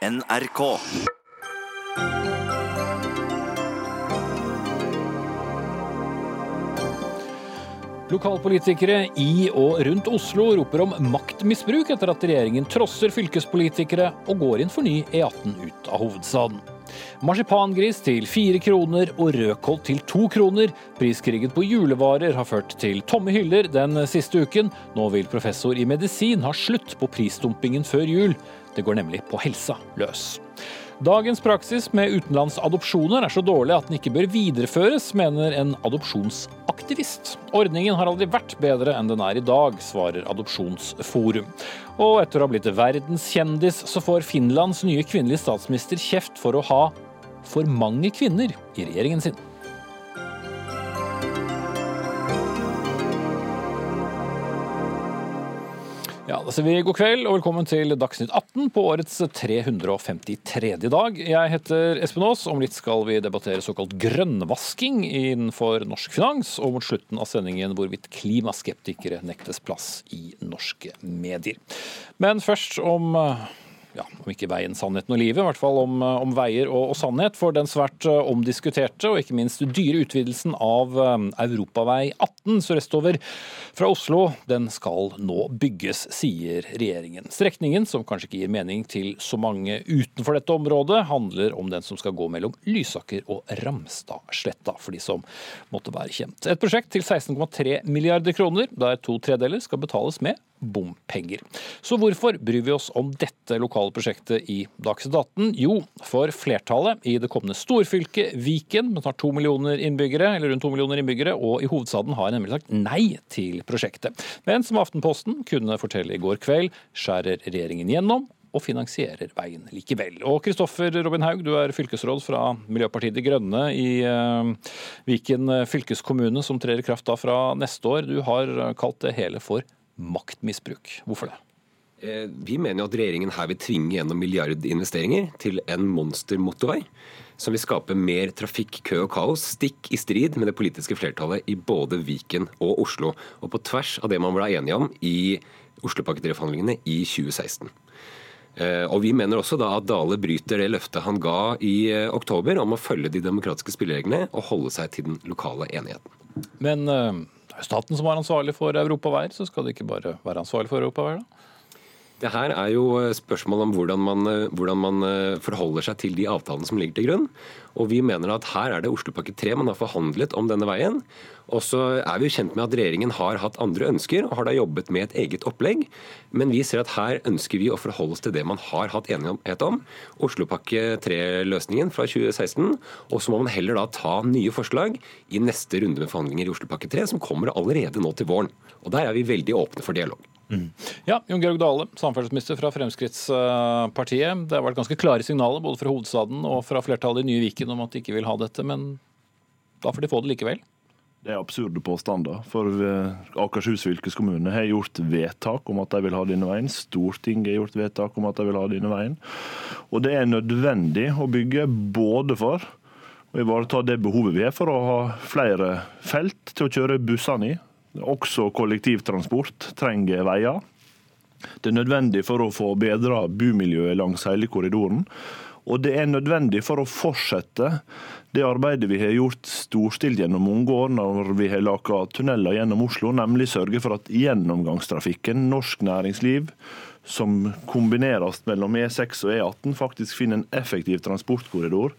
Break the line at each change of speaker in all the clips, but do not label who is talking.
NRK.
Lokalpolitikere i og rundt Oslo roper om maktmisbruk etter at regjeringen trosser fylkespolitikere og går inn for ny E18 ut av hovedstaden. Marsipangris til fire kroner og rødkål til to kroner. Priskrigen på julevarer har ført til tomme hyller den siste uken. Nå vil professor i medisin ha slutt på prisdumpingen før jul. Det går nemlig på helsa løs. Dagens praksis med utenlandsadopsjoner er så dårlig at den ikke bør videreføres, mener en adopsjonsaktivist. Ordningen har aldri vært bedre enn den er i dag, svarer Adopsjonsforum. Og etter å ha blitt verdenskjendis, så får Finlands nye kvinnelige statsminister kjeft for å ha for mange kvinner i regjeringen sin. Ja, Da sier vi god kveld og velkommen til Dagsnytt 18 på årets 353. dag. Jeg heter Espen Aas. Om litt skal vi debattere såkalt grønnvasking innenfor norsk finans, og mot slutten av sendingen hvorvidt klimaskeptikere nektes plass i norske medier. Men først om ja, om ikke veien, sannheten og livet, i hvert fall om, om veier og, og, sannhet. For den svært eh, omdiskuterte og ikke minst dyre utvidelsen av um, Europavei 18 sørøstover fra Oslo, den skal nå bygges, sier regjeringen. Strekningen, som kanskje ikke gir mening til så mange utenfor dette området, handler om den som skal gå mellom Lysaker og Ramstadsletta, for de som måtte være kjent. Et prosjekt til 16,3 milliarder kroner, der to tredeler skal betales med bompenger. Så hvorfor bryr vi oss om dette lokale prosjektet i Dagsnytt 18? Jo, for flertallet i det kommende storfylket Viken, med snart to millioner innbyggere, eller rundt to millioner innbyggere, og i hovedstaden har nemlig sagt nei til prosjektet. Men som Aftenposten kunne fortelle i går kveld, skjærer regjeringen gjennom og finansierer veien likevel. Og Kristoffer Robin Haug, du er fylkesråd fra Miljøpartiet De Grønne i uh, Viken fylkeskommune, som trer i kraft da fra neste år. Du har kalt det hele for maktmisbruk. Hvorfor det?
Eh, vi mener jo at regjeringen her vil tvinge gjennom milliardinvesteringer til en monstermotorvei som vil skape mer trafikk, kø og kaos, stikk i strid med det politiske flertallet i både Viken og Oslo, og på tvers av det man ble enige om i Oslopakke 3-forhandlingene i 2016. Eh, og Vi mener også da at Dale bryter det løftet han ga i eh, oktober om å følge de demokratiske spillereglene og holde seg til den lokale enigheten.
Men er staten som er ansvarlig for europaveier, så skal det ikke bare være ansvarlig for europaveier, da?
Det her er jo spørsmål om hvordan man, hvordan man, forholder seg til de avtalene som ligger til grunn. Og vi mener at her er det Oslopakke 3 man har forhandlet om denne veien. Og så er vi jo kjent med at regjeringen har hatt andre ønsker og har da jobbet med et eget opplegg. Men vi ser at her ønsker vi å forholde oss til det man har hatt enighet om. Oslopakke 3-løsningen fra 2016. Og så må man heller da ta nye forslag i neste runde med forhandlinger i Oslopakke 3, som kommer allerede nå til våren. Og der er vi veldig åpne for dialog.
Mm. Ja, Jon Georg Dale, samferdselsminister fra Fremskrittspartiet. Det har vært ganske klare signaler både fra hovedstaden og fra flertallet i Nye Viken om at de ikke vil ha dette, men da får de få det likevel?
Det er absurde påstander. For eh, Akershus fylkeskommune har gjort vedtak om at de vil ha denne veien. Stortinget har gjort vedtak om at de vil ha denne veien. Og det er nødvendig å bygge både for å ivareta det behovet vi har for å ha flere felt til å kjøre bussene i, også kollektivtransport trenger veier. Det er nødvendig for å få bedra bumiljøet langs hele korridoren. Og det er nødvendig for å fortsette det arbeidet vi har gjort storstilt gjennom mange år når vi har laga tunneler gjennom Oslo, nemlig sørge for at gjennomgangstrafikken, norsk næringsliv, som kombineres mellom E6 og E18, faktisk finner en effektiv transportkorridor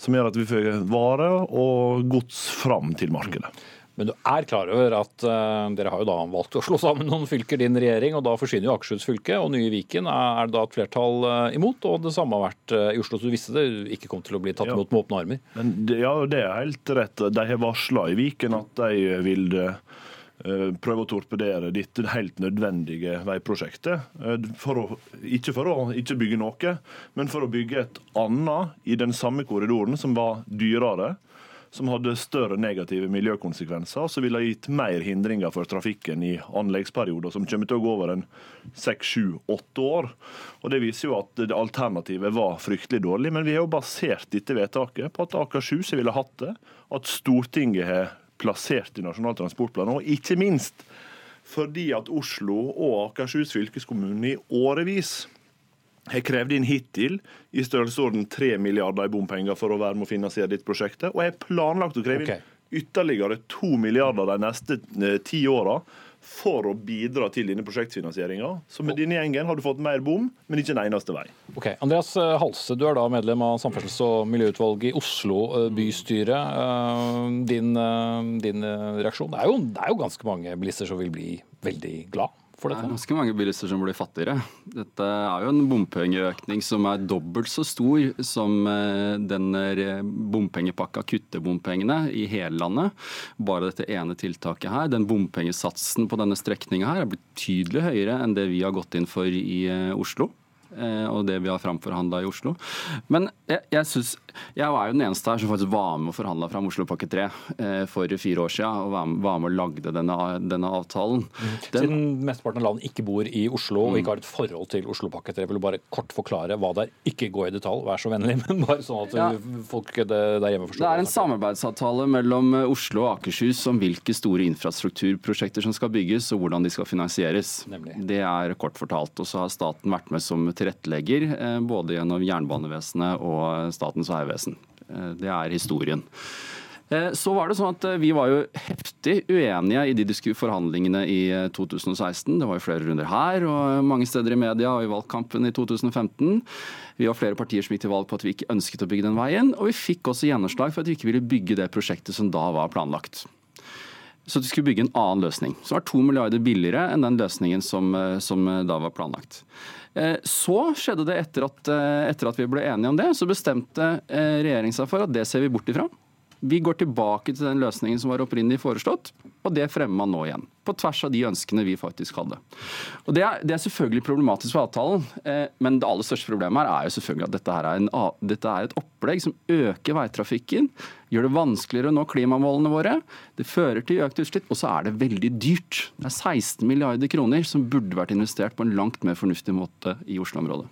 som gjør at vi får varer og gods fram til markedet.
Men du er klar over at uh, dere har jo da valgt å slå sammen noen fylker, din regjering, og da forsvinner jo Akershus fylke, og nye Viken er det da et flertall uh, imot. Og det samme har vært uh, i Oslo, så du visste det ikke kom til å bli tatt ja. imot med åpne armer.
Det, ja, det er helt rett. De har varsla i Viken at de vil prøve å torpedere dette helt nødvendige veiprosjektet. For å, ikke for å ikke bygge noe, men for å bygge et annet i den samme korridoren, som var dyrere som hadde større negative miljøkonsekvenser, som ville ha gitt mer hindringer for trafikken i anleggsperioder som kommer til å gå over en seks, sju, åtte år. Og Det viser jo at alternativet var fryktelig dårlig. Men vi har jo basert dette vedtaket på at Akershus ville hatt det, at Stortinget har plassert i Nasjonal transportplan, og ikke minst fordi at Oslo og Akershus fylkeskommune i årevis har krevd inn hittil i størrelsesorden 3 milliarder i bompenger for å være med å finansiere ditt prosjektet, og jeg har planlagt å kreve inn
okay.
ytterligere 2 milliarder de neste eh, ti åra for å bidra til denne prosjektfinansieringa. Så med denne gjengen har du fått mer bom, men ikke en eneste vei.
Ok, Andreas eh, Halse, du er da medlem av samferdsels- og miljøutvalget i Oslo eh, bystyre. Din, din reaksjon? Det er, jo, det er jo ganske mange bilister som vil bli veldig glad for
Det er ganske mange bilister som blir fattigere. Dette er jo en bompengeøkning som er dobbelt så stor som eh, den eh, bompengepakka kutter bompengene i hele landet. Bare dette ene tiltaket her. Den bompengesatsen på denne strekninga her er betydelig høyere enn det vi har gått inn for i eh, Oslo. Eh, Og det vi har framforhandla i Oslo. Men jeg, jeg, synes, jeg var jo den eneste her som faktisk var med og forhandla fram Oslopakke 3 eh, for fire år siden. Og var med, var med og lagde denne, denne avtalen. Den,
Siden mesteparten av landet ikke bor i Oslo og ikke har et forhold til Oslopakke 3, vil du bare kort forklare hva det er? Ikke gå i detalj, vær så vennlig, men bare sånn at
Ja.
folk der hjemme forstår.
Det er en samarbeidsavtale mellom eh, Oslo og Akershus om hvilke store infrastrukturprosjekter som skal bygges og hvordan de skal finansieres.
Nemlig.
Det er kort fortalt. Og så har staten vært med som tilrettelegger, eh, både gjennom Jernbanevesenet og Statens vegvesen. Eh, Det er historien. Eh, Så var det sånn at Vi var jo heftig uenige i de forhandlingene i eh, 2016. Det var jo flere runder her og mange steder i media og i valgkampen i 2015. Vi var flere partier som gikk til valg på at vi ikke ønsket å bygge den veien. Og vi fikk også gjennomslag for at vi ikke ville bygge det prosjektet som da var planlagt. Så at vi skulle bygge en annen løsning, som var to milliarder billigere enn den løsningen som, som da var planlagt. Eh, Så skjedde det etter at, eh, etter at vi ble enige om det, så bestemte eh, regjeringen seg for at det ser vi bort ifra. Vi går tilbake til den løsningen som var opprinnelig foreslått, og det fremmer man nå igjen. På tvers av de ønskene vi faktisk hadde. Og Det er, det er selvfølgelig problematisk for avtalen, eh, men det aller største problemet her er jo selvfølgelig at dette, er, en, dette er et opplegg som øker veitrafikken, gjør det vanskeligere å nå klimamålene våre. Det fører til økt utslipp, og så er det veldig dyrt. Det er 16 milliarder kroner som burde vært investert på en langt mer fornuftig måte i Oslo-området.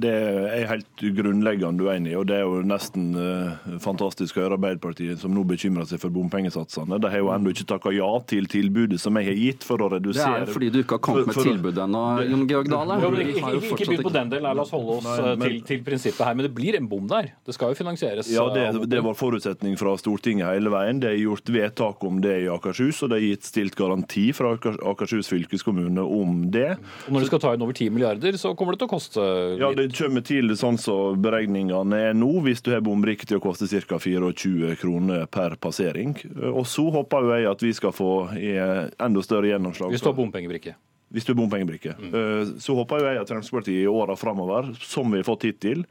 Det er jeg helt grunnleggende uenig i, og det er jo nesten eh, fantastisk å høre Arbeiderpartiet som nå bekymrer seg for bompengesatsene. De har jo ennå ikke takka ja til tilbudet som jeg har gitt for å redusere
Det er fordi du ikke har kommet med
For- for-
tilbudet ennå, Jon Georg Dale.
Jo, men ikke, ikke, begynn på den delen, la oss holde oss
Nei, men-
til, til prinsippet her. Men det blir en bom der. Det skal jo finansieres.
Ja, det,
eh,
det var forutsetning fra Stortinget hele veien. Det er gjort vedtak om det i Akershus, og det er gitt stilt garanti fra Akershus fylkeskommune om det.
Og når du skal ta inn over 10 milliarder, så kommer det til å koste
Ja,
litt.
Det kommer til sånn som beregningene er nå, hvis du har bombrikke til å koste ca. 24 kroner per passering. Og så håper jeg at vi skal få enda større gjennomslag.
Hvis du har bompengebrikke.
Hvis du er bompengebrikke. Mm. Så håper jeg at Fremskrittspartiet i åra framover, som vi har fått hittil,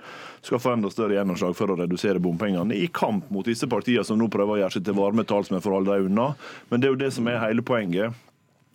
skal få enda større gjennomslag for å redusere bompengene, i kamp mot disse partiene som nå prøver å gjøre seg til varme talsmenn for å holde dem unna. Men det er jo det som er hele poenget.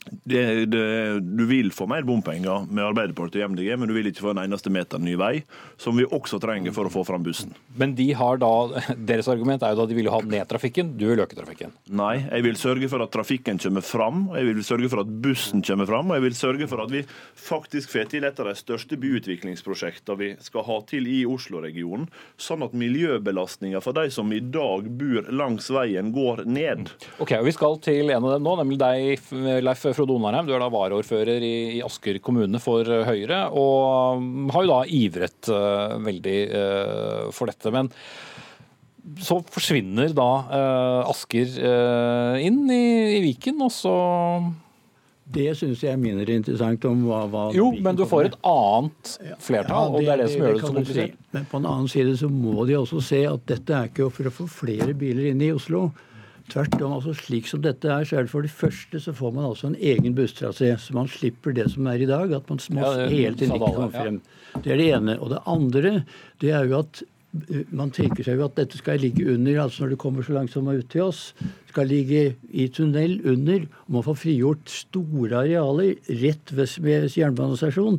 Det, det, du vil få mer bompenger med Arbeiderpartiet og MDG, men du vil ikke få en eneste meter ny vei, som vi også trenger for å få fram bussen.
Men de har da, deres argument er jo da de vil ha ned trafikken, du vil øke trafikken.
Nei, jeg vil sørge for at trafikken kommer fram, jeg vil sørge for at bussen kommer fram, og jeg vil sørge for at vi faktisk får til et av de største byutviklingsprosjektene vi skal ha til i Oslo-regionen, sånn at miljøbelastninga for de som i dag bor langs veien, går ned.
Ok, og Vi skal til en av dem nå, nemlig deg, Leif Frode Onarheim. Du er da varaordfører i, i Asker kommune for eh, Høyre, og mm, har jo da ivret uh, veldig uh, for dette. Men så forsvinner da uh, Asker inn i, i Viken, og så
Det syns jeg er mindre interessant om hva, hva
Jo, men du får et annet flertall, og det er det som gjør det så
komplisert. si. Men på en annen side så må de også se at dette er ikke for å få flere biler inn i Oslo. Tvert om, altså slik som dette er, så er det for det første så får man altså en egen busstrasé, så man slipper det som er i dag, at man må
Ja, det
hele tiden ikke
komme
komme
ja.
frem. Det er det ene. Og det andre, det er jo at uh, man tenker seg jo at dette skal ligge under, altså når det kommer så langsomt ut til oss, skal ligge i tunnel under, og man får frigjort store arealer rett ved jernbanestasjonen,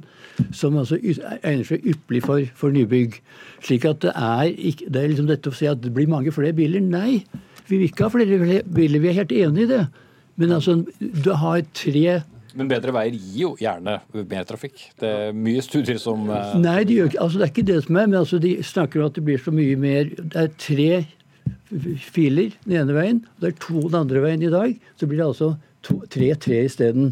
som altså egner seg ypperlig for, for nybygg. Slik at det er ikke, det er liksom dette å si at det blir mange flere biler. Nei, vi vil ikke ha flere biler, vi er helt enig i det. Men altså, du har tre
Men bedre veier gir jo gjerne mer trafikk. Det er mye studier som eh,
Nei, de gjør altså det er ikke det som er, men altså de snakker om at det blir så mye mer Det er tre filer den ene veien, og det er to den andre veien i dag. Så blir det altså to, tre tre isteden.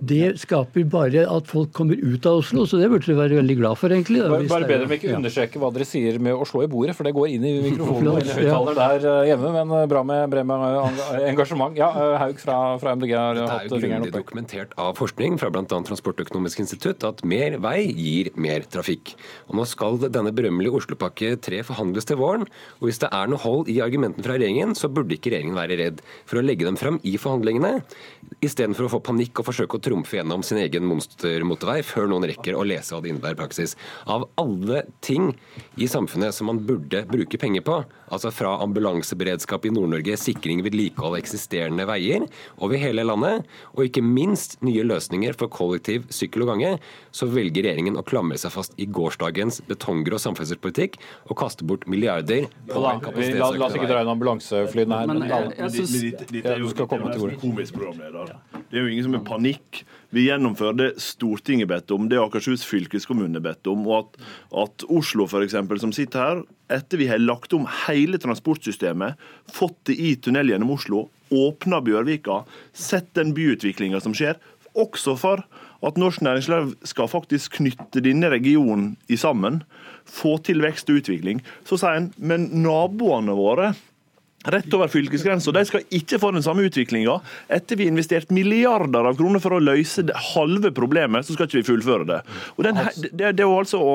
Det skaper bare at folk kommer ut av Oslo, så det burde du være veldig glad for, egentlig. da,
Bare, bare bedre om ikke
ja.
understreker hva dere sier med å slå i bordet, for det går inn i mikrofonen og
Ja.
høyttaler der eh, hjemme. Men eh, bra med, bra med engasjement. Ja, eh, Haug fra, fra MDG har hatt fingeren oppe.
Det er jo grundig dokumentert av forskning fra bl.a. Transportøkonomisk institutt at mer vei gir mer trafikk. Og Nå skal denne berømmelige Oslopakke 3 forhandles til våren. og Hvis det er noe hold i argumentene fra regjeringen, så burde ikke regjeringen være redd for å legge dem fram i forhandlingene, istedenfor å få panikk og forsøke å trumfe gjennom sin egen monstermotorvei før noen rekker å lese hva det innebærer i praksis. Av alle ting i samfunnet som man burde bruke penger på, altså fra ambulanseberedskap i Nord-Norge, sikring, vedlikehold av eksisterende veier over hele landet, og ikke minst nye løsninger for kollektiv, sykkel og gange, så velger regjeringen å klamre seg fast i gårsdagens betonggrå samferdselspolitikk og kaste bort milliarder på
ja, vi- la, la oss ikke dra inn ambulanseflyene her.
Men
Men,
jeg- jeg
Men
synes-
Ja,
er
du skal komme
er
til
jo komisk programleder. Det er jo ingen som er panikk. Vi gjennomfører det Stortinget bedt om, det Akershus fylkeskommune bedt om. Og at, at Oslo, f.eks., som sitter her, etter vi har lagt om hele transportsystemet, fått det i tunnel gjennom Oslo, åpna Bjørvika, sett den byutviklinga som skjer, også for at norsk næringsliv skal faktisk knytte denne regionen i sammen, få til vekst og utvikling. Så sier en men naboene våre Rett over fylkesgrensa. De skal ikke få den samme utviklinga. Etter vi har investert milliarder av kroner for å løse det halve problemet, så skal ikke vi fullføre det. Og den, det, det er jo altså å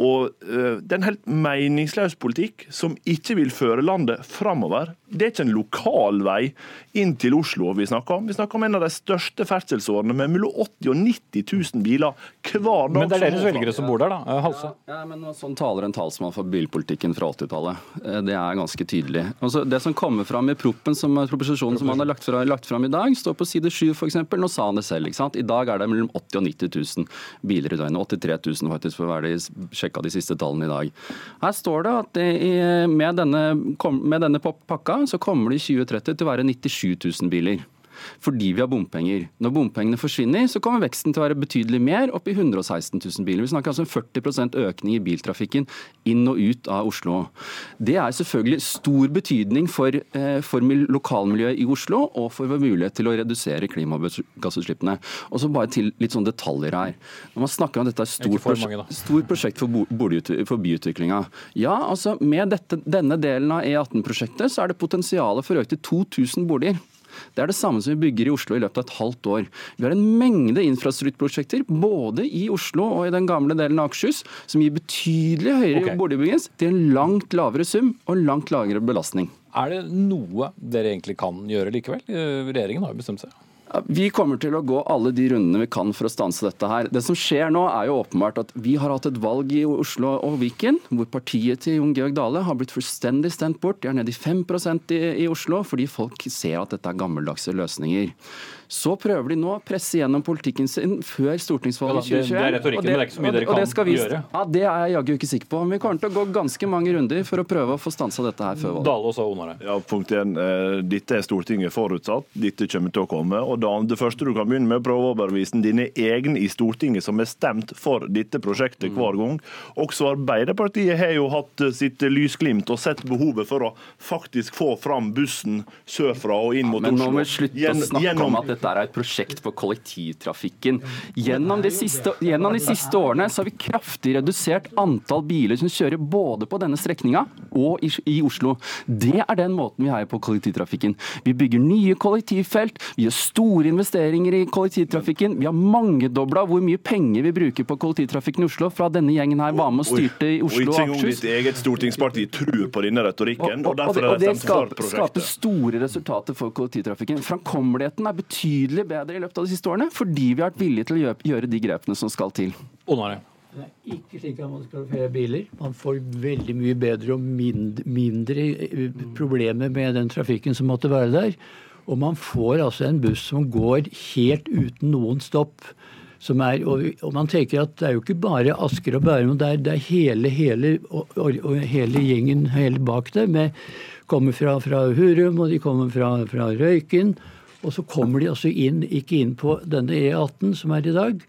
og øh, Det er en helt meningsløs politikk som ikke vil føre landet framover. Det er ikke en lokal vei inn til Oslo vi snakker om. Vi snakker om en av de største ferdselsårene med mellom 80 og 90 000 biler hver dag.
men det er deres velgere som bor der, da. Eh, Halse.
Ja, men Sånn taler en talsmann for bilpolitikken fra 80-tallet. Eh, Det er ganske tydelig. Altså, det som kommer fram i proppen som, proposisjonen som han har lagt, fram, lagt fram i dag, står på side 7 f.eks. Nå sa han det selv. ikke sant? I dag er det mellom 80 og 90 000 biler i døgnet. 83 000 faktisk, for å være de, sjekka de siste tallene i dag. Her står det at i, med, denne, med denne pakka så kommer det i 2030 til å være 97 000 biler fordi vi har bompenger. Når bompengene forsvinner, så kommer veksten til å være betydelig mer, opp i 116 000 biler. Vi snakker altså om 40% økning i biltrafikken inn og ut av Oslo. Det er selvfølgelig stor betydning for, eh, for lokalmiljøet i Oslo og for vår mulighet til å redusere klimagassutslippene. Og så bare til litt sånne detaljer her. Når man snakker om dette er stort, prosjekt, stort prosjekt for, for byutviklinga. Ja, altså med dette, denne delen av E18-prosjektet så er det potensialet for å øke til 2000 boliger. Det er det samme som vi bygger i Oslo i løpet av et halvt år. Vi har en mengde infrastrukturprosjekter både i Oslo og i den gamle delen av Akershus som gir betydelig høyere
okay.
boligbyggings til en langt lavere sum og langt lavere belastning.
Er det noe dere egentlig kan gjøre likevel? Eh, Regjeringen har jo bestemt seg.
Vi kommer til å gå alle de rundene vi kan for å stanse dette her. Det som skjer nå er jo åpenbart at vi har hatt et valg i Oslo og Viken hvor partiet til Jon Georg Dale har blitt fullstendig stemt bort. De er nede i 5 i, i Oslo fordi folk ser at dette er gammeldagse løsninger. Så prøver de nå å presse gjennom politikken sin før stortingsvalget
i 2021. det- det er
2021.
retorikken, men det er ikke så mye dere
og det
kan
skal vi-
gjøre.
Ja, Det er jeg jaggu ikke sikker på. Men vi kommer til å gå ganske mange runder for å prøve å få stansa dette her før valget.
Ja, punkt 1. Eh, dette er Stortinget forutsatt. Dette kommer til å komme. Og det, første du kan begynne med, er å prøve å overbevise dine egne i Stortinget som er stemt for dette prosjektet hver gang. Også Arbeiderpartiet har jo hatt eh, sitt lysglimt og sett behovet for å faktisk få fram bussen sørfra og inn mot
Men nå må vi slutte å snakke
gjennom-
om at dette er et prosjekt for kollektivtrafikken. Gjennom de, siste, gjennom de siste årene så har vi kraftig redusert antall biler som kjører både på denne strekninga og i, i Oslo. Det er den måten vi heier på kollektivtrafikken. Vi bygger nye kollektivfelt, vi gjør store investeringer i kollektivtrafikken. Vi har mangedobla hvor mye penger vi bruker på kollektivtrafikken i Oslo fra denne gjengen her var med og styrte i Oslo Og
ikke
og
engang
Akershus.
ditt eget stortingsparti tror på denne retorikken, og,
Og, og,
derfor
det, og det skaper, skaper store resultater for kollektivtrafikken. Framkommeligheten er betydelig bedre i løpet av de siste årene, fordi vi har vært villige til å gjøre, de grepene som skal til.
Onare.
Det er ikke slik at man skal flere biler. Man får veldig mye bedre og mindre, mindre eh, problemer med den trafikken som måtte være der. Og man får altså en buss som går helt uten noen stopp. Som er, og, og man tenker at det er jo ikke bare Asker og Bærum, det er, det er hele, hele, og, og, og hele gjengen hele bak der. Med, kommer fra, fra Hurum, og de kommer fra, fra Røyken. Og så kommer de altså inn, ikke inn på denne E18 som er i dag.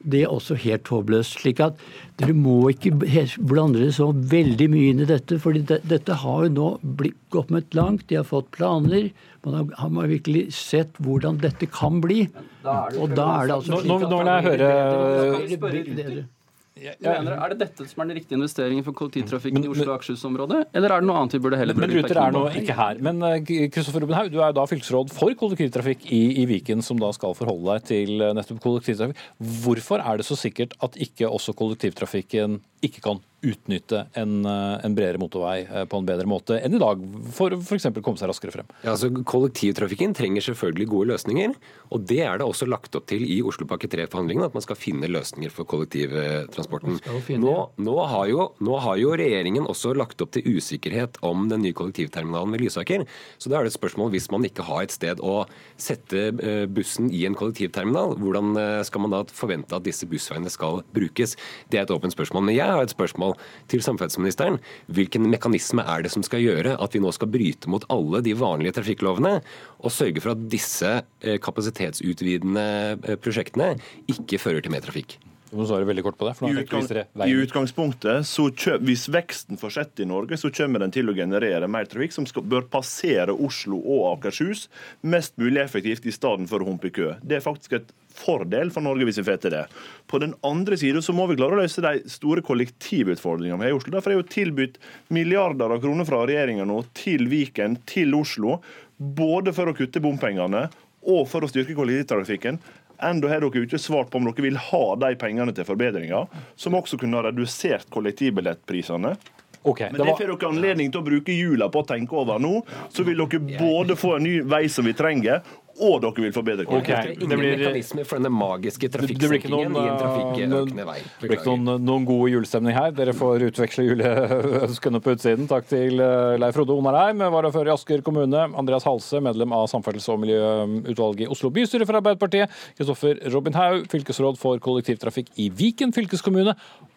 det er også helt håpløst. slik at dere må ikke blande dere så veldig mye inn i dette. for dette har jo nå blitt, gått langt. De har fått planer. Man har, har man virkelig sett hvordan dette kan bli. Og da er det altså
slik at Nå, nå vil jeg høre
jeg, mener, Er det dette som er den riktige investeringen for kollektivtrafikken i Oslo og Akershus-området? Eller er det noe annet vi burde heller
Men Ruter er nå ikke her. Men Kristoffer eh, Rubenhaug, du er da fylkesråd for kollektivtrafikk i, i, Viken, som da skal forholde deg til eh, nettopp kollektivtrafikk. Hvorfor er det så sikkert at ikke også kollektivtrafikken ikke kan utnytte en, eh, en, bredere motorvei eh, på en bedre måte enn i dag, for f.eks. komme seg raskere frem.
Ja, altså Kollektivtrafikken trenger selvfølgelig gode løsninger, og det er det også lagt opp til i Oslopakke 3-forhandlingene, at man skal finne løsninger for kollektivtransporten. Nå, nå, har jo, nå, har jo, regjeringen også lagt opp til usikkerhet om den nye kollektivterminalen ved Lysaker, så da er det et spørsmål hvis man ikke har et sted å sette eh, bussen i en kollektivterminal, hvordan skal man da forvente at disse bussveiene skal brukes? Det er et åpent spørsmål. Men jeg har et spørsmål spørsmål til samferdselsministeren. Hvilken mekanisme er det som skal gjøre at vi nå skal bryte mot alle de vanlige trafikklovene, og sørge for at disse eh, kapasitetsutvidende eh, prosjektene ikke fører til mer trafikk?
Du må svare veldig kort på det.
I, utgang, I, utgangspunktet, kjø, Hvis veksten fortsetter i Norge, så kommer den til å generere mer trafikk som skal, bør passere Oslo og Akershus mest mulig effektivt i stedet for å humpe i kø. Det er faktisk et fordel for Norge hvis vi får til det. På den andre siden så må vi klare å løse de store kollektivutfordringene vi har i Oslo. Derfor er jo tilbudt milliarder av kroner fra regjeringa nå til Viken, til Oslo, både for å kutte bompengene og for å styrke kollektivtrafikken. Enda har dere ikke svart på om dere vil ha de pengene til forbedringer, som også kunne ha redusert kollektivbillettprisene. Okay, Men det får dere anledning til å bruke jula på å tenke over nå. Så vil dere både få en ny vei som vi trenger, og dere vil forbedre
kvaliteten. Okay. Ingen blir, mekanismer for denne magiske trafikksenkingen i en trafikkøkende vei.
Det blir ikke noen, noen god julestemning her. Dere får utveksle juleønskene på utsiden. Takk til eh, Leif Frode Onarheim, varafører i Asker kommune. Andreas Halse, medlem av samferdsels- og miljøutvalget i Oslo bystyre for Arbeiderpartiet. Kristoffer Robin Haug, fylkesråd for kollektivtrafikk i Viken fylkeskommune.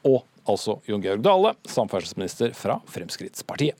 Og altså Jon Georg Dale, samferdselsminister fra Fremskrittspartiet.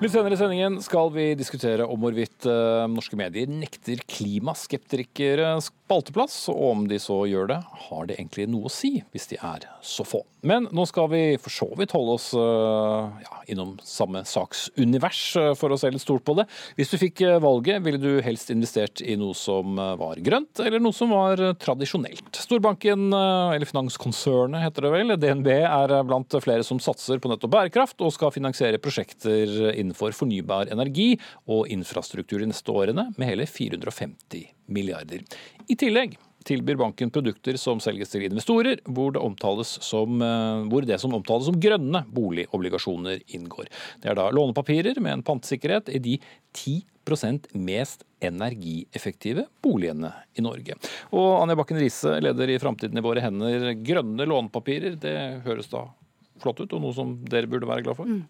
Litt senere i sendingen skal vi diskutere om hvorvidt uh, norske medier nekter klimaskeptikere spalteplass, og om de så gjør det, har det egentlig noe å si hvis de er så få. Men nå skal vi for så vidt holde oss uh, ja, innom samme saksunivers, uh, for å se litt stort på det. Hvis du fikk valget, ville du helst investert i noe som var grønt, eller noe som var tradisjonelt? Storbanken, eller finanskonsernet heter det vel, DNB er blant flere som satser på nettopp bærekraft, og skal finansiere prosjekter innenfor fornybar energi og infrastruktur de neste årene med hele 450 milliarder. I tillegg tilbyr banken produkter som selges til investorer, hvor det, som, eh, hvor det som omtales som grønne boligobligasjoner inngår. Det er da lånepapirer med en pantesikkerhet i de 10% mest energieffektive boligene i Norge. Og Anja Bakken Riise, leder i Framtiden i våre hender. Grønne lånepapirer, det høres da flott ut, og noe som dere burde være glad for? Mm.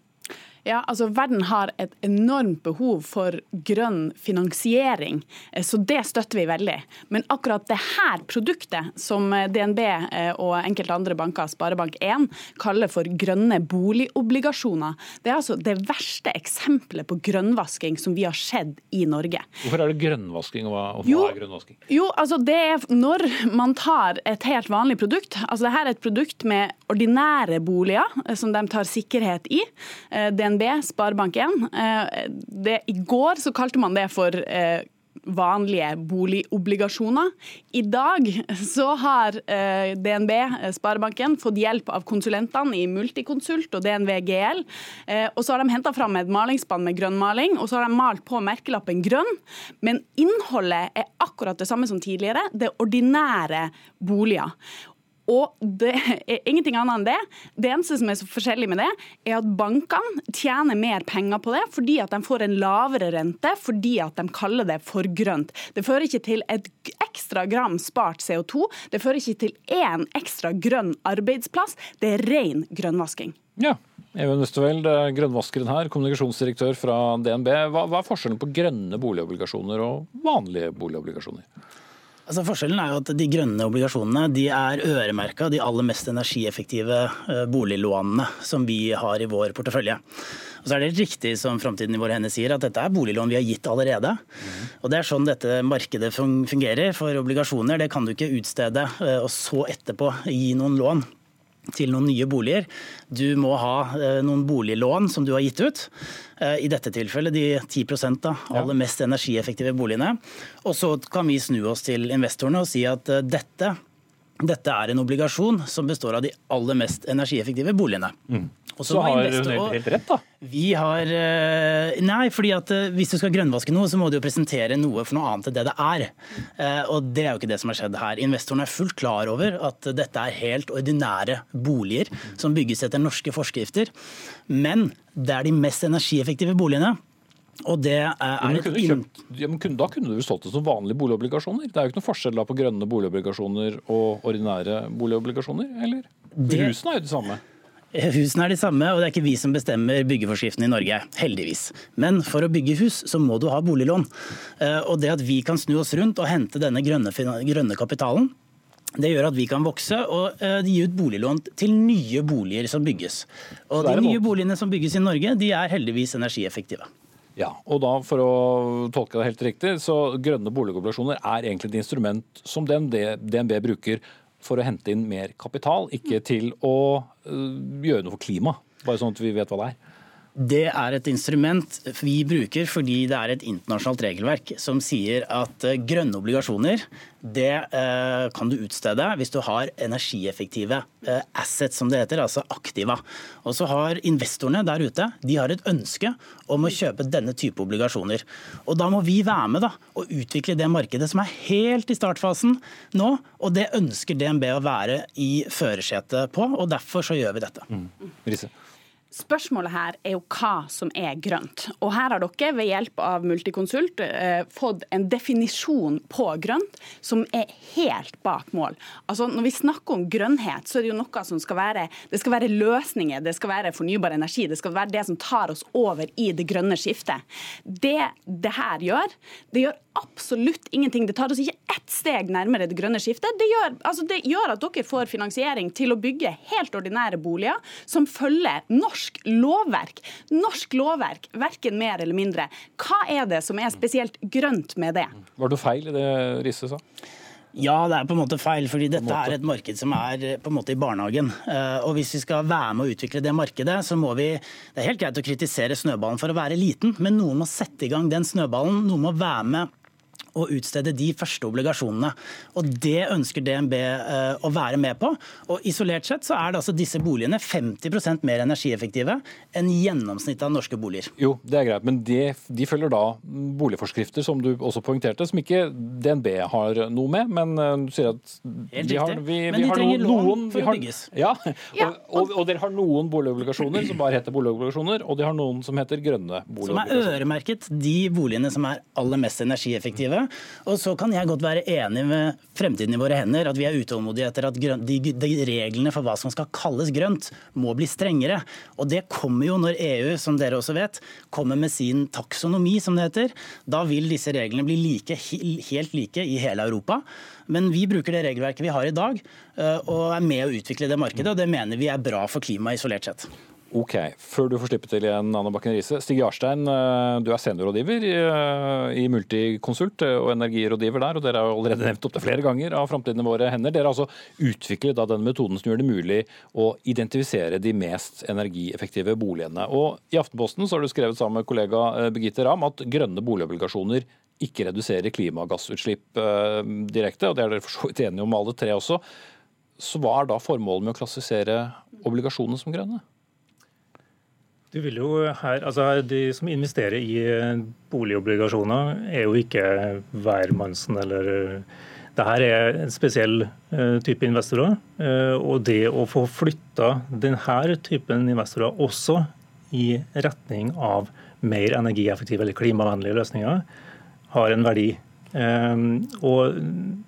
Ja, altså Verden har et enormt behov for grønn finansiering, eh, så det støtter vi veldig. Men akkurat det her produktet, som DNB eh, og enkelte andre banker, Sparebank1, kaller for grønne boligobligasjoner, det er altså det verste eksempelet på grønnvasking som vi har sett i Norge.
Hvorfor er det grønnvasking, og hva
jo,
er grønnvasking?
Jo, altså det er når man tar et helt vanlig produkt, altså det her er et produkt med ordinære boliger eh, som de tar sikkerhet i. DNB DNB, Sparebank1. Eh, I går så kalte man det for eh, vanlige boligobligasjoner. I dag så har eh, DNB, Sparebanken, fått hjelp av konsulentene i Multiconsult og DNV GL. Og så har de henta fram et malingsspann med grønnmaling, og så har de malt på merkelappen grønn. Men innholdet er akkurat det samme som tidligere. Det er ordinære boliger. Og det er ingenting annet enn det. Det eneste som er så forskjellig med det, er at bankene tjener mer penger på det fordi at de får en lavere rente fordi at de kaller det for grønt. Det fører ikke til et ekstra gram spart CO2. Det fører ikke til én ekstra grønn arbeidsplass. Det er ren grønnvasking.
Ja. Even Østeveld, grønnvaskeren her, kommunikasjonsdirektør fra DNB. Hva, hva er forskjellen på grønne boligobligasjoner og vanlige boligobligasjoner?
Altså Forskjellen er jo at de grønne obligasjonene de er øremerka de aller mest energieffektive eh, boliglånene som vi har i vår portefølje. Og så er det riktig som Framtiden i våre hender sier, at dette er boliglån vi har gitt allerede. Og Det er sånn dette markedet fungerer for obligasjoner. Det kan du ikke utstede eh, og så etterpå gi noen lån til noen nye boliger. Du må ha eh, noen boliglån som du har gitt ut. Eh, I dette tilfellet de 10% da, aller mest energieffektive boligene. Og så kan vi snu oss til investorene og si at eh, dette, dette er en obligasjon som består av de aller mest energieffektive boligene.
Mm. Så har hun helt rett, da?
Vi har eh, Nei, fordi at eh, hvis du skal grønnvaske noe, så må du jo presentere noe for noe annet enn det det er. Eh, og det er jo ikke det som har skjedd her. Investorene er fullt klar over at dette er helt ordinære boliger som bygges etter norske forskrifter. Men det er de mest energieffektive boligene. Og det er
et kjøpt, ja, men Da kunne du solgt det som vanlige boligobligasjoner? Det er jo ikke noe forskjell da på grønne boligobligasjoner og ordinære boligobligasjoner, eller? Det, Husene er jo det samme.
Husene er de samme, og det er ikke vi som bestemmer byggeforskriften i Norge. Heldigvis. Men for å bygge hus, så må du ha boliglån. Eh, og det at vi kan snu oss rundt og hente denne grønne, grønne kapitalen, det gjør at vi kan vokse og uh, gi ut boliglån til nye boliger som bygges. Og De nye boligene som bygges i Norge, de er heldigvis energieffektive.
Ja, og da For å tolke det helt riktig, så grønne boligobligasjoner er egentlig et instrument som DNB, DNB bruker for å hente inn mer kapital, ikke til å uh, gjøre noe for klima. Bare sånn at vi vet hva det er.
Det er et instrument vi bruker fordi det er et internasjonalt regelverk som sier at eh, grønne obligasjoner det eh, kan du utstede hvis du har energieffektive eh, assets, som det heter, altså aktiva. Og så har investorene der ute de har et ønske om å kjøpe denne type obligasjoner. Og Da må vi være med da, og utvikle det markedet som er helt i startfasen nå. Og det ønsker DNB å være i førersetet på, og derfor så gjør vi dette. Mm.
Spørsmålet her er jo hva som er grønt. Og her har dere ved hjelp av Multiconsult eh, fått en definisjon på grønt som er helt bak mål. Altså Når vi snakker om grønnhet, så er det jo noe som skal være Det skal være løsninger, det skal være fornybar energi, det skal være det som tar oss over i det grønne skiftet. Det det her gjør, det gjør absolutt ingenting. Det tar oss ikke ett steg nærmere det grønne skiftet. Det gjør, altså det gjør at dere får finansiering til å bygge helt ordinære boliger som følger norsk lovverk. Norsk lovverk, verken mer eller mindre. Hva er det som er spesielt grønt med det?
Var det feil i det Risse sa?
Ja, det er på en måte feil, fordi dette er et marked som er på en måte i barnehagen. Eh, og Hvis vi skal være med å utvikle det markedet, så må vi Det er helt greit å kritisere snøballen for å være liten, men noen må sette i gang den snøballen. Noen må være med å utstede de første obligasjonene. Og Det ønsker DNB eh, å være med på. Og Isolert sett så er det altså disse boligene 50% mer energieffektive enn gjennomsnittet av norske boliger.
Jo, det er greit, men de, de følger da boligforskrifter, som du også poengterte, som ikke DNB har noe med. Men eh, du sier at
de vi har, vi, men de har noen, noen for å bygges.
Ja, og, og, og, dere har noen boligobligasjoner som bare heter boligobligasjoner, og de har noen som heter grønne
boligobligasjoner. Som er øremerket de boligene som er aller mest energieffektive. Og så kan jeg godt være enig med fremtiden i våre hender, at vi er utålmodige etter at de, reglene for hva som skal kalles grønt, må bli strengere. Og det kommer jo når EU, som dere også vet, kommer med sin taksonomi, som det heter. Da vil disse reglene bli like, helt like i hele Europa. Men vi bruker det regelverket vi har i dag, eh, og er med å utvikle det markedet. Og det mener vi er bra for klimaet isolert sett.
Ok, Før du får slippe til igjen, Anna Bakken Riise. Stig Jarstein, eh, du er seniorrådgiver eh, i Multiconsult eh, og energirådgiver der. og Dere har allerede nevnt opp det flere ganger av Framtiden våre hender. Dere har altså utviklet denne metoden som gjør det mulig å identifisere de mest energieffektive boligene. Og I Aftenposten så har du skrevet sammen med kollega Birgitte Ramm at grønne boligobligasjoner ikke reduserer klimagassutslipp direkte. og Det er dere for så vidt enige om alle tre også. Så hva er da formålet med å klassifisere obligasjonene som grønne?
Du vil jo her, altså De som investerer i eh, boligobligasjoner, er jo ikke hvermannsen eller eh, det her er en spesiell eh, type investorer. og Det å få flytta denne typen investorer også i retning av mer energieffektive eller klimavennlige løsninger, har en verdi. Og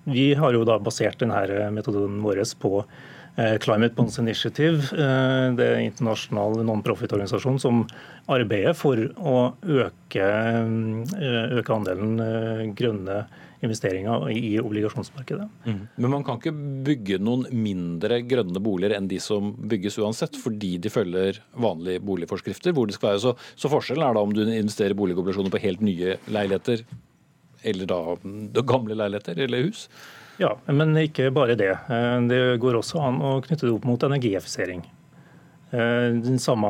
Vi har jo da basert denne metoden vår på Climate Bonds Initiative, det er en internasjonal non-profit-organisasjon som arbeider for å øke, øke andelen grønne investeringer i obligasjonsmarkedet. Mm.
Men man kan ikke bygge noen mindre grønne boliger enn de som bygges uansett, fordi de følger vanlige boligforskrifter. hvor det skal være. Så, så forskjellen er da om du investerer boligobligasjoner på helt nye leiligheter, eller da gamle leiligheter eller hus?
Ja, men ikke bare det. Det går også an å knytte det opp mot energieffisering. Eh, den samme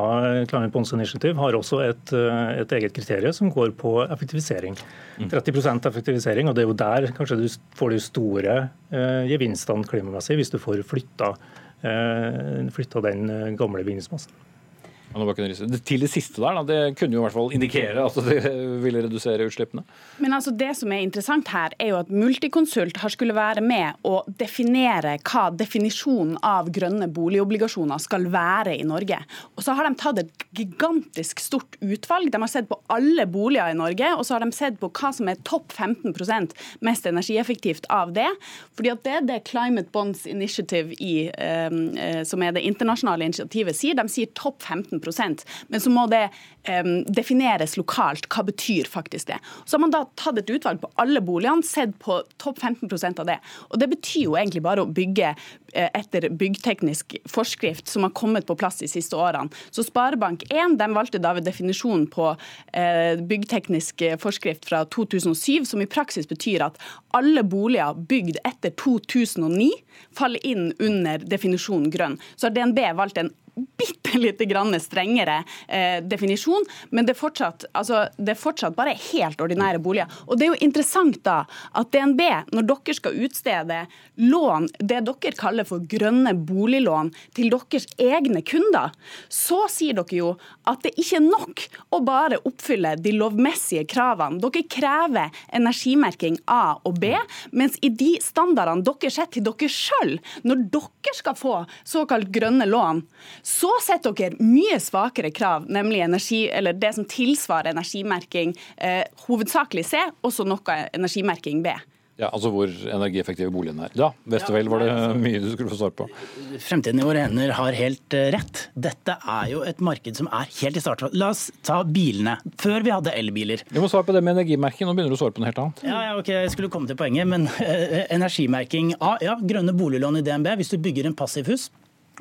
Climate Bonds Initiative har også et, eh, et eget kriterium som går på effektivisering. 30 mm. effektivisering, og det er jo der kanskje du får de store eh, gevinstene klimamessig, hvis du får flytta, eh, flytta den eh, gamle bygningsmassen.
Til det siste der, da, det kunne jo i hvert fall indikere at det ville redusere utslippene.
Men altså det som er interessant her, er jo at Multiconsult har skulle være med å definere hva definisjonen av grønne boligobligasjoner skal være i Norge. Og så har de tatt et gigantisk stort utvalg. De har sett på alle boliger i Norge, og så har de sett på hva som er topp 15% mest energieffektivt av det. Fordi at det er det Climate Bonds Initiative, i, eh, som er det internasjonale initiativet, sier. De sier topp 15 men så må det um, defineres lokalt. Hva betyr faktisk det? Så har man da tatt et utvalg på alle boligene, sett på topp 15% av det. Og Det betyr jo egentlig bare å bygge eh, etter byggteknisk forskrift som har kommet på plass de siste årene. Så Sparebank1 de valgte da ved definisjonen på eh, byggteknisk forskrift fra 2007, som i praksis betyr at alle boliger bygd etter 2009 faller inn under definisjonen grønn. Så har DNB valgt en bitte lite grann strengere eh, definisjon, men det er, fortsatt, altså, det er fortsatt bare helt ordinære boliger. Og Det er jo interessant da at DNB, når dere skal utstede lån, det dere kaller for grønne boliglån, til deres egne kunder, så sier dere jo at det ikke er nok å bare oppfylle de lovmessige kravene. Dere krever energimerking A og B, mens i de standardene dere setter til dere sjøl, når dere skal få såkalt grønne lån, så setter dere mye svakere krav, nemlig energi, eller det som tilsvarer energimerking eh, hovedsakelig C, og så noe energimerking B.
Ja, Altså hvor energieffektive boligene er. Ja, Westerveld, var det mye du skulle få svar på?
Fremtiden i våre hender har helt eh, rett. Dette er jo et marked som er helt i starten. La oss ta bilene. Før vi hadde elbiler.
Vi må svare på det med energimerking. Nå begynner du å svare på noe helt annet.
Ja, ja ok, Jeg skulle komme til poenget, men eh, energimerking A. Ja, grønne boliglån i DNB. Hvis du bygger en passivhus,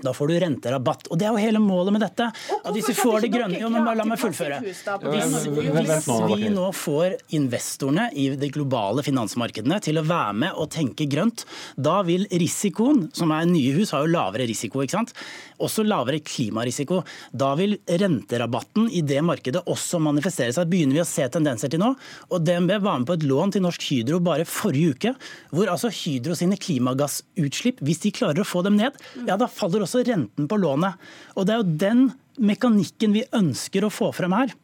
da får du renterabatt. Og Det er jo hele målet med dette. At hvis vi får det grønne jo, men La meg fullføre. Hvis, hvis vi nå får investorene i de globale finansmarkedene til å være med og tenke grønt, da vil risikoen, som er nye hus, har jo lavere risiko, ikke sant? Også lavere klimarisiko. Da vil renterabatten i det markedet også manifestere seg. Begynner vi å se tendenser til nå. Og DNB var med på et lån til Norsk Hydro bare forrige uke, hvor altså Hydro sine klimagassutslipp, hvis de klarer å få dem ned, ja da faller også renten på lånet. Og Det er jo den mekanikken vi ønsker å få frem her.